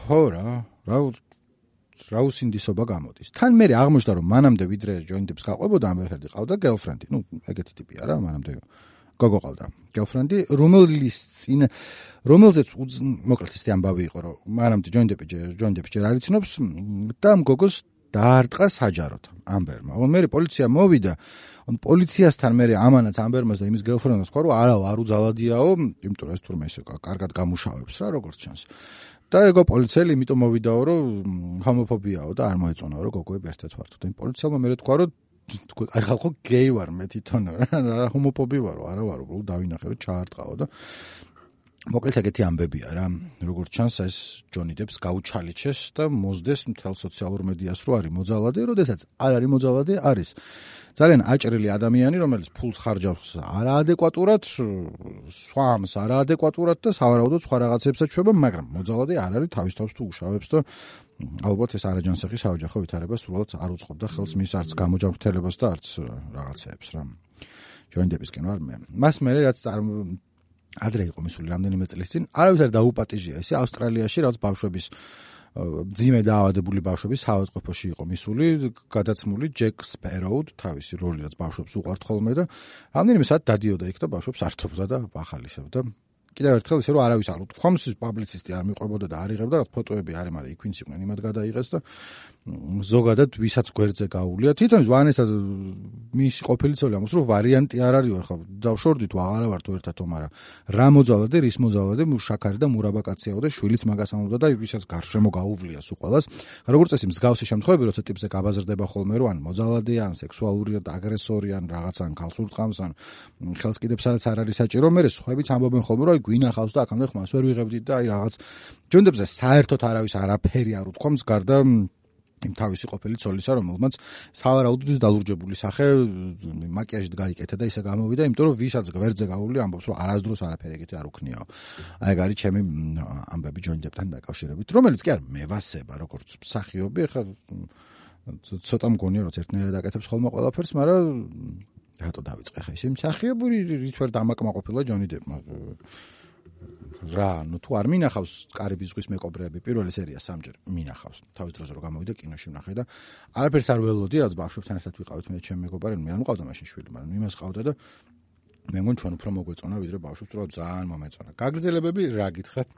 ხო რა რა რა უსინდისობა გამოდის. თან მე აღმოჩნდა რომ მანამდე ვიდრე ჯოინდებს გაყვებოდა ამერჰერდი ყავდა გერლფრენდი. ნუ ეგეთი ტიპია რა მანამდე გოგო ყავდა. გერლფრენდი რომელის წინ რომელზეც მოკლედ ისე ამბავი იყო რომ მანამდე ჯოინდები ჯოინდებს ჯერ არ იცნობს და მგოგოს დაარტყა საჯაროდ ამბერმა. ანუ მე პოლიცია მოვიდა, ანუ პოლიციასთან მე ამანაც ამბერმას და იმის გერლფრენდს თქვა რომ არა, არ უძალადიაო, იმიტომ რომ ეს თურმე ისე კარგად გამუშავებს რა, როგორც ჩანს. და ეგო პოლიციელი იმიტომ მოვიდაო, რომ ჰომოფობიაო და არ მოეწონაო, რომ გოგოები ერთად ვართ. და იმ პოლიციელმა მე თქვა რომ აი ხალხო გეი ვარ მე თვითონ რა ჰომოფობი ვარო, არა ვარო, რომ დავინახე რომ ჩაარტყაო და მოკლედ ეგეთი ამბებია რა. როგორც ჩანს ეს ჯონი დებს გაუჩალიჩეს და მოძდეს მთელ სოციალურ მედიას რო არის მოძალადე, როდესაც არ არის მოძალადე, არის ძალიან აჭრილი ადამიანი, რომელიც ფულს ხარჯავს არაადეკვატურად, სვამს არაადეკვატურად და სავარაუდოდ სხვა რაღაცებსაც შვება, მაგრამ მოძალადე არ არის თავის თავს თუ უშავებს და ალბათ ეს არაჯანსაღი საოჯახო ვითარება სულაც არ უწყობდა ხელს მის არც გამოჯანმრთელებას და არც რაღაცეებს რა. ჯონი დებისკენ ვარ მე. მას მე რაც ადრე იყო მისული რამდენიმე წლის წინ. არავის არ დაუპატიჟია ესე ავსტრალიაში რაც ბავშვების ძიმე დაავადებული ბავშვების საავადმყოფოში იყო მისული გადაცმული ჯეკ სპეროუდ თავისი როლი რაც ბავშვებს უყვართ ხოლმე და რამდენიმე საათ დადიოდა იქ და ბავშვებს ართობდა და ახალისებდა კიდევ ერთხელ ისე რომ არავის არ უთქვამს პუბლიცისტი არ მიყვებოდა და არ იღებდა რაც ფოტოები არის მაგრამ იქ ვინც იყვნენ იმად გადაიღეს და ზოგადად ვისაც გვერდზე გაუვლია თვითონ ვანესა მის ყოფილი ცოლი ამას რომ ვარიანტი არ არის ხო? დავშორდი თუ აღარა ვარ თუ ერთად თუ მაგრამ რა მოძალადე რის მოძალადე შაქარი და მურაბა კაციაო და შვილიც მაგას ამობდა და ვისაც გარშემო გაუვლია სულ ყოველას როგორც წესი მსგავსი შემთხვევები როცა ტიპზე გაბაზრდება ხოლმე რომ ან მოძალადე ან სექსუალური და აგრესორი ან რაღაც ან ქალს ურტყამს ან ხელს კიდებს სადაც არ არის საჭირო მე სხვაებიც ამბობენ ხოლმე რომ გვინახავს და აქამდე ხმას ვერ ვიღებდით და აი რაღაც ჯონდებზე საერთოდ არავის არაფერი არ უთქვამს გარდა იმ თავისი ყოფილი ცოლისა რომელმაც სავარაუდოდ დალურჯებული სახე მაკიაჟით გაიკეთა და ისე გამოვიდა იმიტომ რომ ვისაც გვერდზე გაული ამბობს რომ არასდროს არაფერი ეგეთი არ უქნიაო აი ეგ არის ჩემი ამბები ჯონდებთან დაკავშირებით რომელიც კი არ მევასება როგორც მსახიობი ხა ცოტა მგონია რომ ერთნაირად აკეთებს ხოლმე ყველაფერს მაგრამ რატო დავიწყე? ხა ისე მსახიობური რით ვერ დამაკმაყოფილა ჯონი დებმა რა, ну თუ არ მინახავს კარიბის ზღვის მეკობრეები, პირველი სერია სამჯერ მინახავს. თავის დროზე რომ გამოვიდა კინოში ვნახე და არაფერს არ ველოდი, რაც ბავშვებთან ერთად ვიყავით მე ჩემ მეკობრეები, მე არ მყავდა მაშინ შვილი, მაგრამ იმას ყავდა და მე მგონი ჩვენ უფრო მოგვეწონა ვიდრე ბავშვებს, რომ ძალიან მომეწონა. გაგრძელებები რა გითხრათ?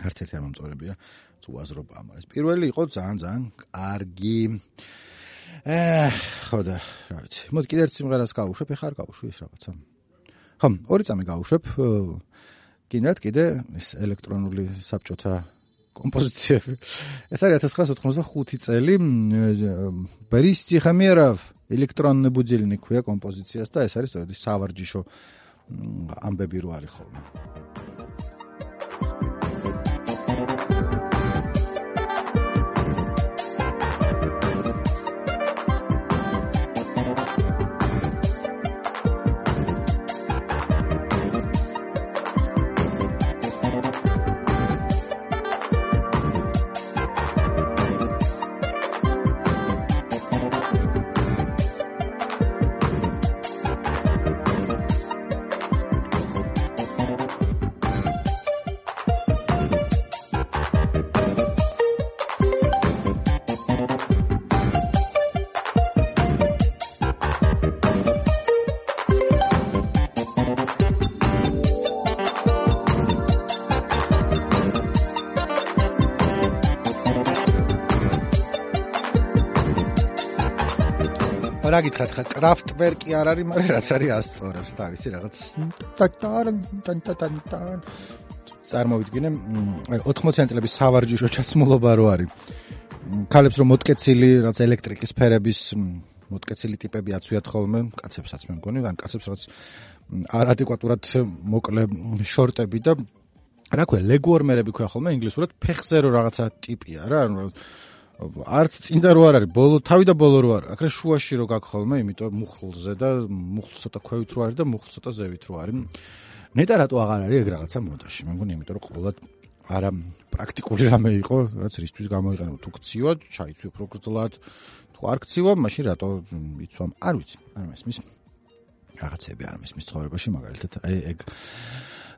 არც ერთი არ მომწონებია. უაზრობა ამას. პირველი იყო ძალიან ძალიან კარგი. აა ხო და რა ვიცი. მოდი კიდე ერთ სიმღერას გავუშვებ, ეხლა არ გავუშვი ეს რაღაცა. ხო, ორი წამი გავუშვებ. კიდევ კიდე ეს ელექტრონული საბჭოთა კომპოზიციები. ეს არის 1985 წელი ბერის ციხამიერავ ელექტრონული ბუძილნი ქვია კომპოზიციას და ეს არის სავარჯიშო ამბები რო არის ხოლმე. რა გითხრათ ხა? კრაფტვერკი არ არის, მაგრამ რაც არის ასწორებს თავისი რაღაც. წარმოვიდგინე. 80-იან წლების სავარჯიშო ჩაცმულობა რო არის. ქალებს რომ მოტკეცილი რაც ელექტრიკის სფერების მოტკეცილი ტიპები აცვიათ ხოლმე, კაცებსაც მე მგონი, ან კაცებს რაც არადეკვატურად მოკლე შორტები და რა ქვია, ლეგუორმერები ქვია ხოლმე ინგლისურად ფეხზე რო რაღაცა ტიპია რა, ანუ არც წინდა რო არ არის, ბოლო თავი და ბოლო რო არ. აქ რა შუაში რო გაქვს ხოლმე, იმიტომ მუხლზე და მუხლ ცოტა ქვევით რო არის და მუხლ ცოტა ზევით რო არის. ნეტა რატო აღარ არის ეგ რაღაცა მოდაში? მე მგონი იმიტომ რომ ყოველად არა პრაქტიკული რამე იყო, რაც რისთვის გამოიყენება თუ ქცივა, ჩაიცვი უფრო გრძლად. თუ არ ქცივა, მაშინ რატო იცვამ? არ ვიცი. არ მესმის. რაღაცები არ მესმის ცხოვრებაში მაგალითად აი ეგ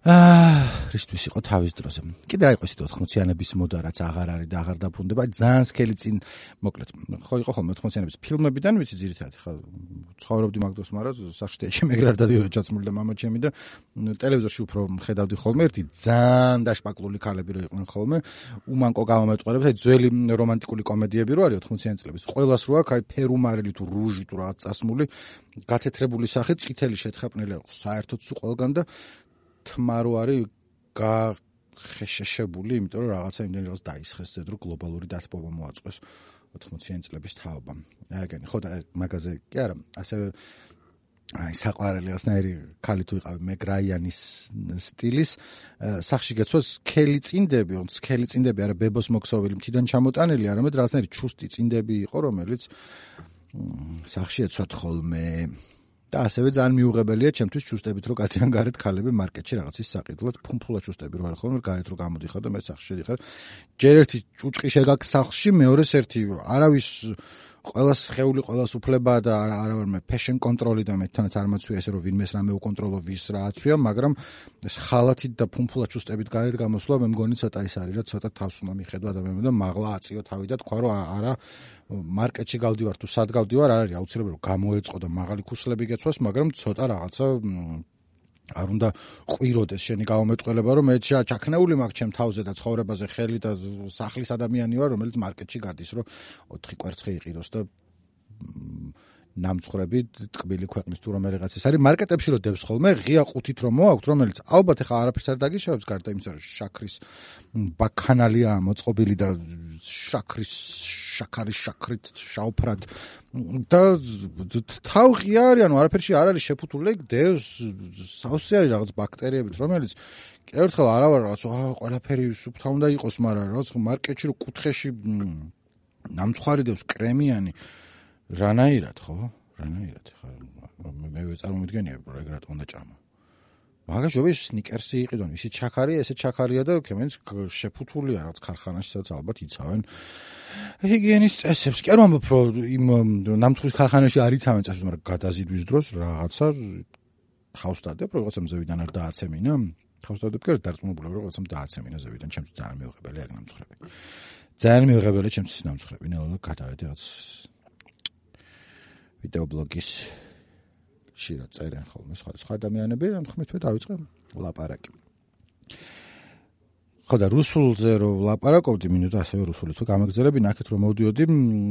აა, რისთვის იყო თავის დროზე. კიდე რა იყო ისეთი 80-იანების მოდა, რაც აღარ არის და აღარ დაფრუნდება, ძალიან სქელი წინ მოკლედ. ხო იყო ხოლმე 80-იანების ფილმებიდან, ვიცი ძირითადად. ხა ცხოვრობდი მაგდოს, მაგრამ სახშტია ჩემი ეგრე არ დადიოდა ჩაცმული და მამა ჩემი და ტელევიზორში უფრო ხედავდი ხოლმე ერთი ძალიან დაშპაკლული ქალები რო იყვნენ ხოლმე. უმანკო გამომეტყველებს, აი ძველი რომანტიკული კომედიები რო არის 80-იანი წლების. ყველას რო აქვს აი ფერუმარელი თუ რუჟი თუ რა წასმული, გათეთრებული სახით წითელი შეთხაპნილი აქვს საერთოდ სულ ყველგან და თმა რო არის გახეშებული, იმიტომ რომ რაღაცა იმდენ რაღაც დაისხეს ზედ რო გლობალური დათბობა მოაწყვეს 80-იან წლების თაობამ. აიგენი, ხო და მაგაზე კი არა, ასევე აი საყვარელი ასნაირი ქალი თუ იყავი მეგრაიანის სტილის სახში გეცოს სქელი წინდები, on სქელი წინდები არა ბებოს მოქსოვილი მთიდან ჩამოტანილი, არამედ რაღაცნაირი ჩუსტი წინდები იყო, რომელიც სახში ეცვათ ხოლმე და ასევე ძალიან მიუღებელია ჩემთვის ჩუსტებით რომ კატიან გარეთ ქალები მარკეტში რაღაცის საყიდლად ფუმფულა ჩუსტები რო არ ხოლმე გარეთ რო გამოდიხარ და მე სახში შედიხარ. ჯერ ერთი ჭუჭყი შეგაკ სახში მეორეს ერთი არავის ყოველას ხეული ყოველას უფლება და არა ვარ მე ფეშენ კონტროლი და მე თანაც არ მაცვია ესე რომ ვინმეს რამე უკონტროლო ვის რა აცვია მაგრამ ეს ხალათით და ფუმფულა ჩუსტებით გარეთ გამოსვლა მე მგონი ცოტა ის არის რა ცოტა თავს უნდა მიხედვა და მე მგონი და მაღლა აწიო თავი და თქვა რომ არა მარკეტში გავდივარ თუ სად გავდივარ არ არის აუცილებელი რომ გამოეწყო და მაღალი ქუსლები გეცვას მაგრამ ცოტა რაღაცა არ უნდა ყვიროდეს შენი გაუმეტყველება რომ მე ჩაქნეული მაქვს ჩემ თავზე და ცხოვრებაზე ხელი და სახლის ადამიანი ვარ რომელიც მარკეტში გადის რომ 4 კვერცხი იყიროს და ნამცხრები ტკბილი ქვეყნის თუ რომელიღაც ეს არის მარკეტებში რო დევს ხოლმე ღია ყუთით რომ მოაქვთ რომელიც ალბათ ახლა არაფერს არ დაგიშავებს გარდა იმისა რომ შაქრის ბაქანალია მოწყობილი და შაქრის შაქარი შაქრით შაუფრად და თავი არის ანუ არაფერში არ არის შეფუთული დევს სავსე არის რაღაც ბაქტერიებით რომელიც კერთხელ არა ვარ რაღაც ყველაფერი სუფთა უნდა იყოს მაგრამ რაღაც მარკეტში რო კუთხეში ნამცხვარი დევს კრემიანი რანაირად ხო? რანაირად ხა მე მე წარმომიდგენია ეგ რა თქმა უნდა ჭამა. მაგაშობის სნიკერსი იყიდონ, ისი ჩაქარი, ესე ჩაქარია და ქემენს შეფუთულია რაღაც ქარხანაში, სადაც ალბათ იცავენ ჰიგიენის წესებს. კი არ ვამბობ, რომ იმ ნამცხრის ქარხანაში არ იცავენ წესებს, მაგრამ გადაზიდვის დროს რაღაცა ხავს დადებ, რაღაცა მზევიდან არ დააცემინა. ხავს დადებ, კი დარწმუნებული ვარ, რაღაცა დააცემინა ზევიდან, ჩემს ძალიან მიუღებელი აქ ნამცხრები. ძალიან მიუღებელი ჩემს ნამცხრები, ნელა გადავედი რაღაც ვიდეო ბლოგის შირა წერენ ხოლმე სხვა სხვა ადამიანები ამ ხმით მე დავიწყე ლაპარაკი. ხო და რუსულზე რო ლაპარაკობდი მინუტა ასევე რუსული თუ გამაგზავნები ნახეთ რომ მოვდიოდი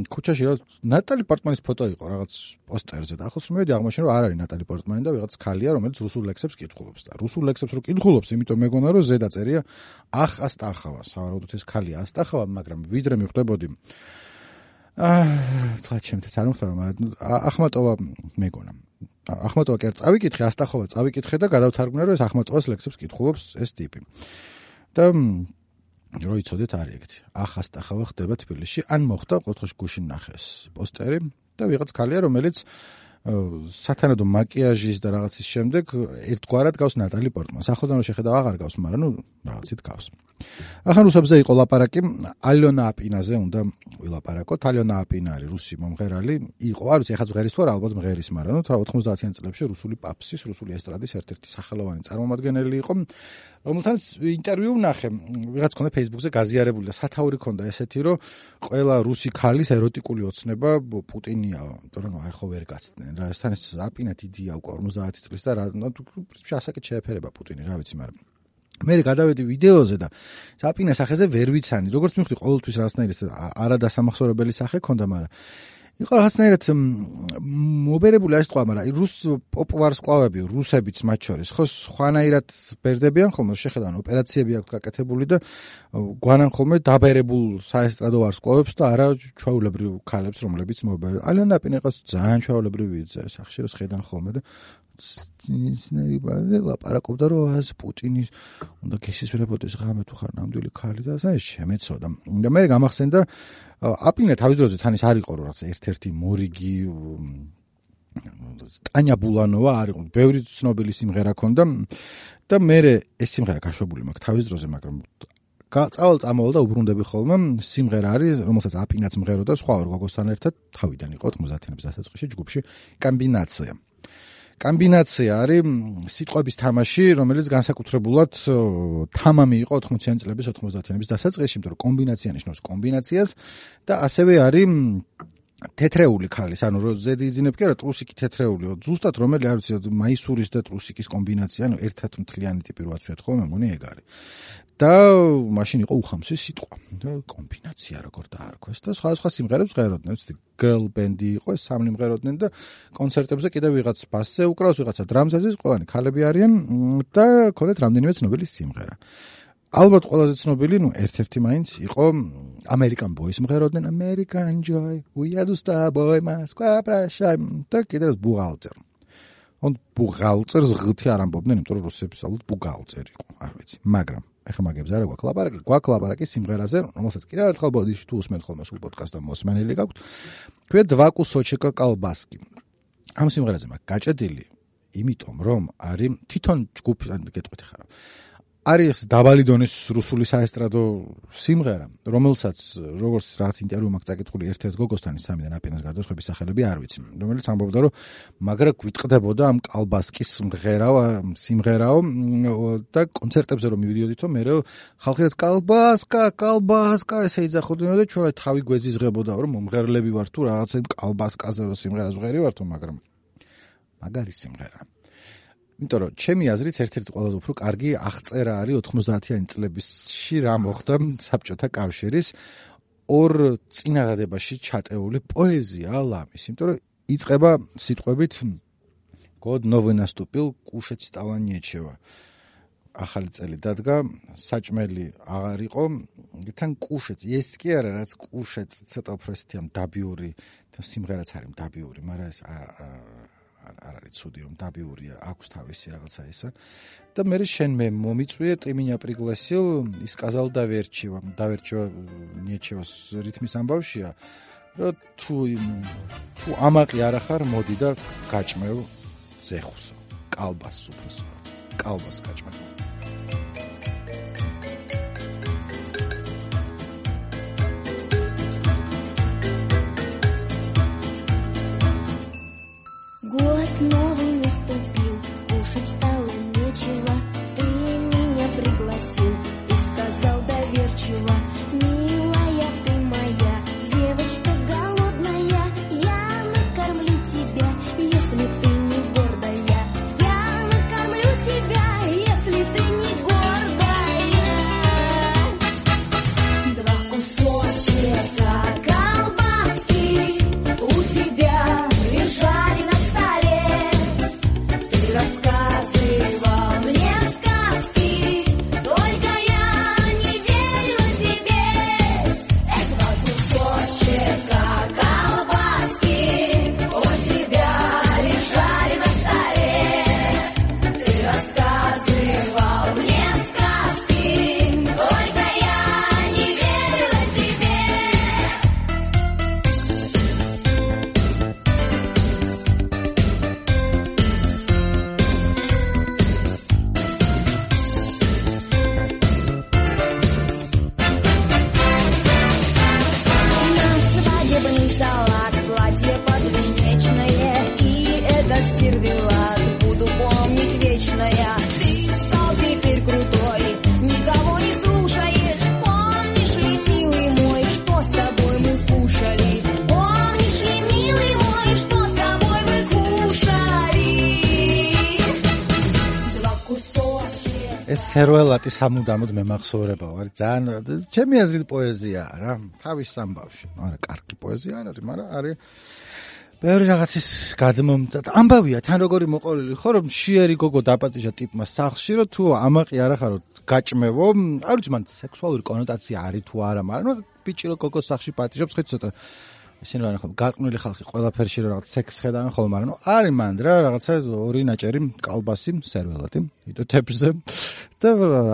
ქუჩაში რა ნატალი პორტმანის ფოტო იყო რაღაც პოსტერზე და ახლოს მივედი აღმოჩნდა რომ არ არის ნატალი პორტმანი და ვიღაც ქალია რომელიც რუსულ ლექსებს კითხულობს და რუსულ ლექსებს რო კითხულობს იმიტომ მეგონა რომ ზედა წერია ახ ასტახავა სავარაუდოდ ეს ქალია ასტახავა მაგრამ ვიდრე მიხვდებოდი აა თქვა ჩემთვის არ მომხდარა მაგრამ ახმატოვა მეგონა. ახმატოვა კი არ წავიკითხე ასტახავა წავიკითხე და გადავთარგმნე რომ ეს ახმატოვას ლექსებს კითხულობს ეს ტიპი. და რო იცოდეთ არის ეგეთი. ახასტახავა ხდება თბილისში, ან მოხდა ყოველთვის გუშინ ნახეს პოსტერი. და ვიღაც ქალია რომელიც სათანადო მაკიაჟის და რაღაცის შემდეგ ერთგვარად გავს ნატალი პორტმანს. ახლოდან რომ შეხედა აღარ გავს, მაგრამ ნუ რაღაცით გავს. ახან რუსებზე იყო ლაპარაკი, ალიონა აპინაზე უნდა ვილაპარაკოთ. ალიონა აპინა არის რუსი მომღერალი, იყო, არ ვიცი, ეხლა მღერის თუ არა, ალბათ მღერის, მაგრამ ნუ 90-იან წლებში რუსული პაპსის, რუსული ესტრადის ერთ-ერთი სახელოვანი წარმომადგენელი იყო, რომელთანაც ინტერვიუ ვნახე. ვიღაც ქონდა Facebook-ზე გაზიარებული და სათაური ქონდა ესეთი, რომ ყველა რუსი ქალის ეროტიკული ოცნება პუტინია, იმიტომ რომ აი ხო ვერ გაცდნენ. რა ეს თან ეს აპინა დიდია უკვე 50 წლის და რა პრინციპში ასაკეთ შეეფერება პუტინი, რა ვიცი, მაგრამ მე გადავედი ვიდეოზე და საპინას სახეზე ვერ ვიცანი. როგორც მივხვდი, ყოველთვის რაღაცნაირი არადასამახსოვრებელი სახე ქონდა, მაგრამ იყო რაღაცნაირად მობერებული არის თქვა, მაგრამ რუს პოპ ვარსკვლავები, რუსებიც მათ შორის, ხო, სხვანაირად ბერდებიან ხოლმე, შეხედან ოპერაციები აქვს გაკეთებული და გვანან ხოლმე დაბერებულ საესტრადო ვარსკვლავებს და არა ჩაულებრივ ქალებს, რომლებიც მობერებული. ალენა პინე ყავს ძალიან ჩაულებრივი სახში, რომ შეხედან ხოლმე და ისინი ბაზე ლაპარაკობდა რომ ას პუტინის უნდა გესისრებოდეს ღამე თუ ხარ ნამდვილი ქალი და ასე შემეცოდა და მე გამახსენდა აპინე თავის დროზე თან ის არისო რომ რაღაც ერთ-ერთი მორიგი ტანია ბულანოვა არის ბევრი ცნობილი სიმღერა ქონდა და მე ეს სიმღერა გაშვებული მაქვს თავის დროზე მაგრამ წავალ წამოვალ და უბრუნდები ხოლმე სიმღერა არის რომელსაც აპინაც მღეროდა სხვა ორ გოგოსთან ერთად თავიდან იყო 90-იანების დასაწყისში ჯგუფში კომბინაცია კომბინაცია არის სიტყვების თამაში, რომელიც განსაკუთრებულად თამამი იყო 80-იან წლების 90-იანების დასაწყისში, იმიტომ რომ კომბინაცია ნიშნავს კომბინაციას და ასევე არის თეთრეული ქალის, ანუ ზედი იძინებ კი არა, ტრუსიკი თეთრეულიო. ზუსტად რომელი არ ვიცი, მაისურის და ტრუსიკის კომბინაცია, ანუ ერთად მთლიანი ტიპი რო აცვიათ ხოლმე, მგონი ეგ არის. და მაშინ იყო უხამსი სიტყვა. და კომბინაცია როგორ დაარქვეს და სხვა სხვა სიმღერებს ღეროდნენ, ვიცი, girl band-ი იყო, ეს სამნი მღეროდნენ და კონცერტებზე კიდევ ვიღაც ბასზე უკრავს, ვიღაცა დრამზე, ყველანი ქალები არიან და ქონდათ რამდენიმე ცნობილი სიმღერა. ალბათ ყველაზე ცნობილი, ну, ერთ-ერთი მაინც იყო American Boys მღეროდნენ American Joy, we are the star boy, Moskva, Prussia და კიდევ ბუღალტერ. он ბუღალტერს ღთი არ ამბობდნენ, იმიტომ რომ რუსების ალბათ ბუღალტერი იყო, არ ვიცი, მაგრამ ეხა მაგებს არა გვაქვს ლაპარაკი, გვაქვს ლაპარაკი სიმღერაზე, რომელსაც კიდევ ერთხელ ბოდიში თუ უსმენთ ხოლმე სულ პოდკასტს და მოსმენელი გაქვთ. ქვია დვაკუ სოჩეკა კალბასკი. ამ სიმღერაზე მაგ გაჭედილი, იმიტომ რომ არის თვითონ ჯგუფი, ან გეტყვით ხარ. არის დაბალი დონის რუსული საესტრადო სიმღერა, რომელსაც როგორც რაღაც ინტერვიუ მაქვს წაკითხული ერთ-ერთ გოგოსთან სამიდან აპენას გარდაშვების სახელები არ ვიცი, რომელიც ამბობდა რომ მაგრა გვიტყდებოდა ამ კალბასკის სიმღერაო, სიმღერაო და კონცერტებზე რომ მივიდიოდითო მე რომ ხალხიც კალბასკა, კალბასკა ესე იძახოდნენ და ჩვენ თავი გვეზიზღებოდა რომ მომღერლები ვარ თუ რაღაცა კალბასკაზე რომ სიმღერას ვღერი ვართო, მაგრამ მაგარი სიმღერაა იმიტომ რომ ჩემი აზრით ერთ-ერთი ყველაზე უფრო კარგი აღწერა არის 90-იანი წლებისში რა მოხდა საბჭოთა კავშირის ორ წინადადებაში ჩატეული პოეზია ლამის, იმიტომ რომ იწება სიტყვებით გოდ ნოვენასტუპილ კუშეც სტალანიეჩევა. ახალი წელი დადგა, საჭმელი აღარ იყო, თან კუშეც, ეს კი არა რაც კუშეც ცოტა უფრო ისეთი ამ დაბიური, სიმღერაც არის დაბიური, მაგრამ ეს არ არის ცუდი რომ დაბიურია აქვს თავისი რაღაცა ისა. და მე შენ მე მომიწვიე ტიმინა პრიგლესილ ის კაზალ დავერჩივა დავერჩივა ნიჩევას რითმის ამბავშია რომ თუ თუ ამაყი არ ახარ მოდი და გაჭმევ ზეხუსო კალბას უფროსო კალბას გაჭმევ სერველატი სამუდამოდ მემახსოვრება ვარ ძალიან ჩემი აზრით პოეზიაა რა თავის სამბავში. არა კარგი პოეზია არ არის მაგრამ არის ბევრი რაღაცის გადმომდა ამბავია თან როგორი მოყოლილი ხო რომ შიერი გოგო დაპატიჟა ტიპმა სახში რომ თუ ამაყი არა ხარო გაჭმევო არ ვიცი მან სექსუალური კონოტაცია არის თუ არა მაგრამ ბიჭი რო გოგო სახში პატიჟობს ხე ცოტა ისინი ვარენ ხოლმე გაყნული ხალხი ყველაფერში რა რაღაც სექს ხედავენ ხოლმე მაგრამ არის მანდ რა რაღაცა ორი ნაჭერი კალბასი სერველატი იტო თეფზე და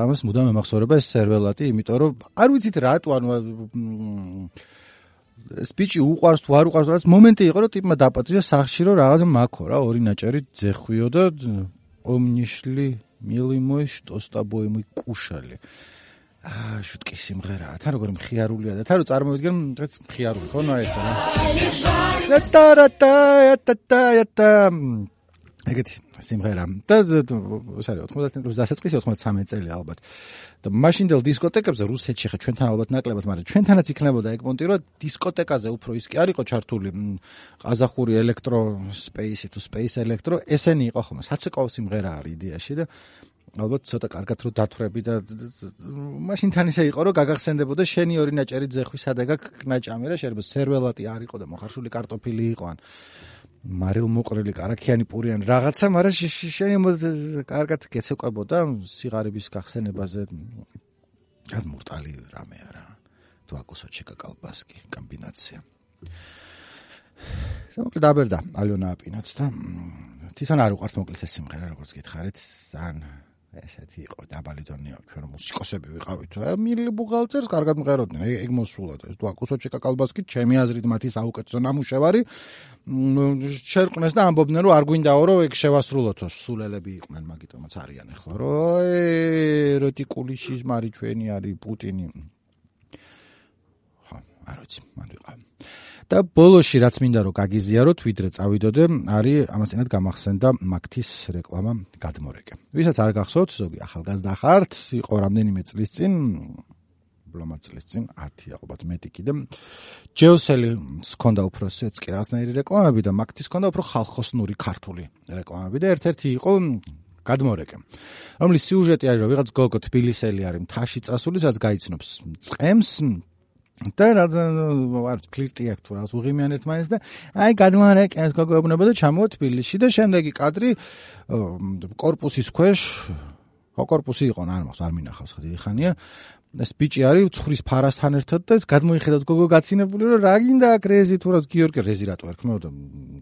ამას მუდამ მემახსოვრება ეს სერველატი იმიტომ რომ არ ვიცით რატო ანუ სპიჩი უყარს თუ არ უყარს რაღაც მომენტი იყო რომ ტიპმა დაპატიჟა სახში რომ რაღაცა მაქო რა ორი ნაჭერი ძეხვიო და ომნიშლი მილიმოი შტოსტაბოიმი კუშალი აა შუტკი სიმღერაა. თან როგორი მხიარულია და თან რო წარმოვიდგენ დღეს მხიარული ხო ნუ ეს რა. ეგეთი სიმღერა. და სარი 90 დასაწყისი 93 წელი ალბათ. და მაშინდელ დისკოტეკებზე რუსეთში ხა ჩვენთან ალბათ ნაკლებად, მაგრამ ჩვენთანაც იქნებოდა ეგ პონტი, რომ დისკოტეკაზე უფრო ის კი არ იყო ჩართული ყაზახური ელექტრო სპეისი თუ სპეის ელექტრო, ესენი იყო ხომ საცეკაო სიმღერა არის იდეაში და ალბათ ცოტა კარგად რო დათვრები და მაშინ თან ისე იყო რომ გაგახსენდებოდა შენი ორი ნაჭერი ძეხვის ადეგა კნაჭამი რა შეიძლება სერველატი არ იყო და მოხარშული კარტოფილი იყო ან მარილ მოყრილი караქიანი პური ან რაღაცა მაგრამ შენი კარგად გეცეკვებოდა სიღარიბის გახსენებაზე. გადმურტალი რამე არა. თუ აკუსოჩეკა კალბასკი კომბინაცია მოკლედ აბერდა ალიონა აპინაც და თვითონ არ უყართ მოკლედ ეს სიმღერა როგორც გითხარით ძალიან ესეთი იყო დაბალი დონეა ჩვენ მუსიკოსები ვიყავით. მილი ბუღალტერს კარგად მღეროდნენ. ეგ მოსულად ეს თუ აკუსოჩიკა კალბასკი ჩემი აზრით მათი საუკეთესო ნამუშევარი შერყნეს და ამბობდნენ რომ არ გვინდაო რომ ეგ შევასრულოთო. სულელები იყვნენ მაგიტომაც არიან ახლა რომ ეროტიკული შიზმარი ჩვენი არის პუტინი. ხა არ ვიცი მან ვიყავ და ბოლოში რაც მინდა რომ გაგიზიაროთ ვიდრე წავიდოდე არის ამასთანავ გამახსენდა მაგთის რეკლამა გადმორეკე. ვისაც არ გახსოვთ ზოგი ახალგაზრდა ხართ იყო რამდენიმე წლის წინ ბლომა წლის წინ 10 ალბათ მეტი კიდე ჯეოსელის ჰქონდა უფრო სეცკი რაღაცნაირი რეკლამები და მაგთის ჰქონდა უფრო ხალხოსნური ქართული რეკლამები და ერთ-ერთი იყო გადმორეკე. რომლის სიუჟეტი არის რომ ვიღაც გოგო თბილისელი არის მთაში წასული სადაც გაიცნობს წემს და რაც არ ფლირტი აქვს თუ რაღაც უღიმიანეთ მაინც და აი გადმოარეკე ეს გაგეუბნება და ჩამოვა თბილისში და შემდეგი კადრი корпуსის ქვეშ корпуსი იყო არ მახსოვს არ მინახავს ხდი ხანია ეს ბიჭი არის ცხვრის ფარასთან ერთად და ეს გადმოიხედავს გოგო გაცინებული რომ რა გინდა აქ რეზი თუ რაც გიორგი რეზი რატო არ ქმნოდა?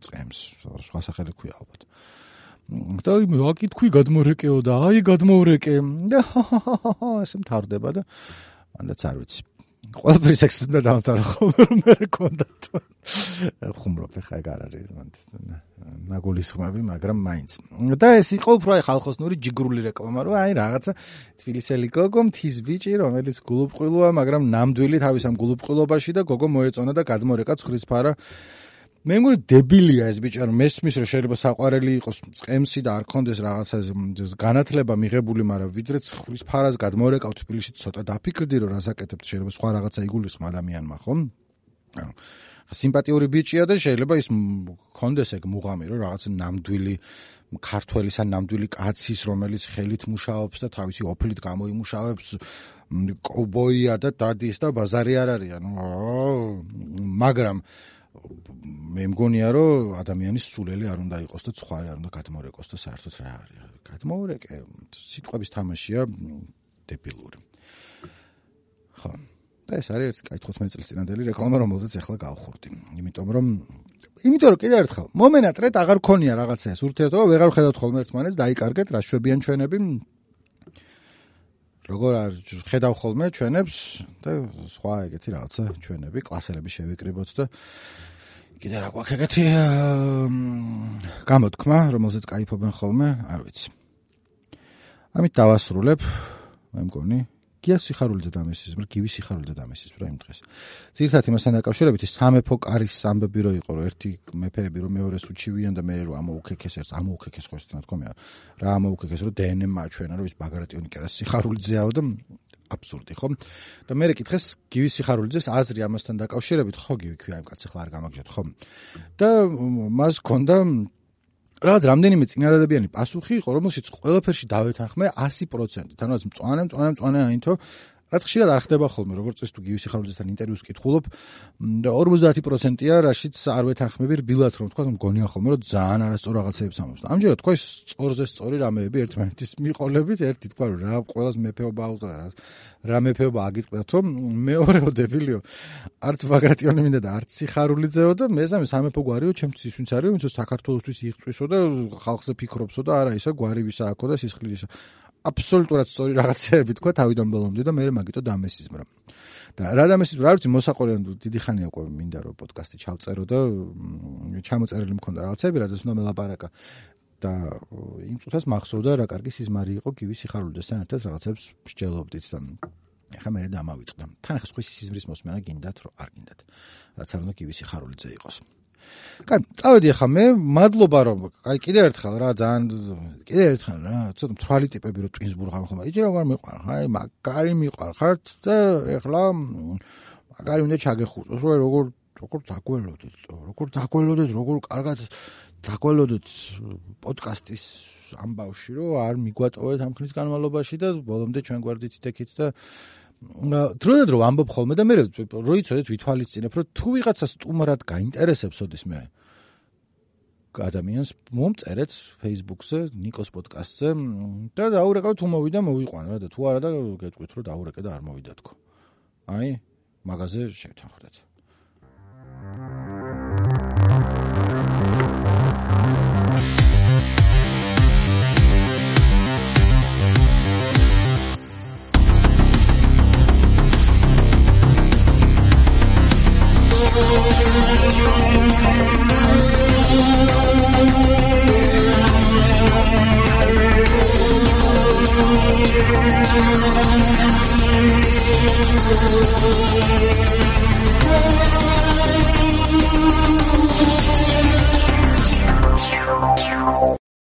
წემს სხვა სახელი ქვია ალბათ. და აკითხვი გადმორეკეო და აი გადმორეკე. და ესე მთავრდება და ანდაც არ ვიცი. ყველაფერი სექსს უნდა დავთვალო ხოლმე რომ მე რქონდა თუ. ხუმრობ ხა ეგ არ არის ნაგულის ხმები მაგრამ მაინც. და ეს იყო უფრო აი ხალხოსნური ჯიგრული რეკლამა რომ აი რაღაცა თბილისელი გოგო მთის ბიჭი რომელიც გულუბყილოა მაგრამ ნამდვილი თავის ამ გულუბყილობაში და გოგო მოეწონა და გადმორეკა ცხრისფარა მე მგონი დებილია ეს ბიჭი, რომ მესმის რომ შეიძლება საყვარელი იყოს წემსი და არ კონდეს რაღაცა განათლება მიღებული, მაგრამ ვიდრე ცხრის ფარას გადმორეკავ თბილისში ცოტა დაფიქრდი რომ რასაკეთებ შეიძლება სხვა რაღაცა იგულისხმ ადამიანმა, ხო? ანუ სიმპათიური ბიჭია და შეიძლება ის კონდეს ეგ მუღამი რომ რაღაცა ნამდვილი ქართველის ან ნამდვილი კაცის რომელიც ხელით მუშაობს და თავისი ოფლით გამოიმუშავებს კოვბოია და დადის და ბაზარი არ არის ანუ მაგრამ მე მგონია რომ ადამიანის სულელი არ უნდა იყოს და ცხარი არ უნდა გადმოურეკოს და საერთოდ რა არის? გადმოურეკე სიტყვების თამაშია დებილური. ხო. და ეს არის კაი 15 წლის წინანდელი რეკლამა რომელზეც ახლა გავხურდი იმიტომ რომ იმიტომ რომ კიდე ერთხელ მომენატრეთ აღარ ქონია რაღაცა ეს ურთიერთობა ვეღარ ხედავთ ხოლმე ერთმანეთს დაიკარგეთ რა შვებიან ჩვენები. როგორ არ ხედავ ხოლმე ჩვენებს და სხვა ეგეთი რაღაცა ჩვენები კლასელები შევიკრიბოთ და კიდე რა გვაქვს ეგეთი გამოთქმა, რომელზეც кайფობენ ხოლმე, არ ვიცი. ამით დავასრულებ, მე მგონი. გია სიხარულიძე დამესის, მაგრამ გივი სიხარულიძე დამესის რა იმ დღეს. ძირთად იმასთან დაკავშირებით ის სამეფო კარის სამბები რო იყო, რომ ერთი მეფეები რომ მეორეს უჩივიან და მე რო ამოუქექეს ერთს, ამოუქექეს ხო ესთან თქომია. რა ამოუქექეს რომ დნმ აჩვენა, რომ ის ბაგრატიონი კი არა სიხარულიძეაო და აბსურდი, ხო? და მე რეკითხეს გივი სიხარულიძეს აზრი ამასთან დაკავშირებით, ხო გივი ქვია იმ კაცს ახლა არ გამაგჯოთ, ხო? და მას ჰქონდა რაღაც რამდენიმე წინადადებიანი პასუხი იყო, რომელშიც ყველაფერში დავეთანხმე 100%. ანუ რაც მწვანე, მწვანე, მწვანე აინთო რაც ხშირად არ ხდება ხოლმე, როგორც წეს თუ გივისი ხარუძესთან ინტერვიუს კითხულობ, 50%-ია, რაშიც არ ვეთანხმები რბილად, რომ თქვა, მგონია ხოლმე, რომ ძალიან არასწორ რაღაცებს ამბობს. ამჯერად თქვა, სწორზე სწორი რამეები ერთმანეთის მიყოლებით, ერთი თქვა, რომ რა ყოველს მეფეობა აუტო რა. რა მეფეობა აგიტყდათ, რომ მეორეო დებილიო. არც ბაგრატიონი მინდა და არც სიხარულიძეო და მესამე სამეფო გვარიო, ჩემთვის ის ვინც არის, ვინც საქართველოსთვის იღწვისო და ხალხზე ფიქრობსო და არა ისა გვარი ვისა აქო და სისხლისა. აბსოლუტურად სწორი რაღაცეები თქვა თავიდან ბოლომდე და მე მაგიტო დამესიზმრა. და რა დამესიზმრა, რა ვიცი, მოსაყოლიან დიდი ხანია უკვე მინდა რომ პოდკასტი ჩავწერო და ჩამოწერილი მქონდა რაღაცები, რაზეც უნდა მელაპარაკა. და იმ წუთას მახსოვდა რა კარგი სიზმარი იყო გივი სიხარულიძესთან ერთად რაღაცებს მსჯელობდით და ეხლა მე დამავიწყდა. თან ახლა სხვა სიზმრის მოსმენა გინდათ რომ არ გინდათ. რაც არ უნდა გივი სიხარულიძე იყოს. კაი, წავედი ახლა მე, მადლობა რომ, კაი, კიდე ერთხელ რა, ძალიან კიდე ერთხელ რა, ცოტა მთვალი ტიპები რო ტვინსბურგ ხომ, იჯი რა მიყვარ, ხაი, მაგარი მიყვარ ხართ და ეხლა მაგარი უნდა ჩაგეხუწოს, რომ როგორ როგორ დაგველოდეთ, როგორ დაგველოდეთ, როგორ კარგად დაგველოდეთ პოდკასტის ამბავში, რომ არ მიგვატოვეთ ამ ხნის განმავლობაში და ბოლომდე ჩვენ გვერდით ითეკით და დროდადრო ამბობ ხოლმე და მე როიცოდეთ ვითვალისწინებ რომ თუ ვიღაცა სტუმრად გაინტერესებს ოდის მე ადამიანს მომწერეთ Facebook-ზე, Nikos podcast-ზე და დაურეკავ თუ მოვიდა მოვიყვან რა და თუ არა და გეტყვით რომ დაურეკე და არ მოვიდა თქო. აი, მაგაზე შევთანხმდეთ. Thank you. Oh, oh,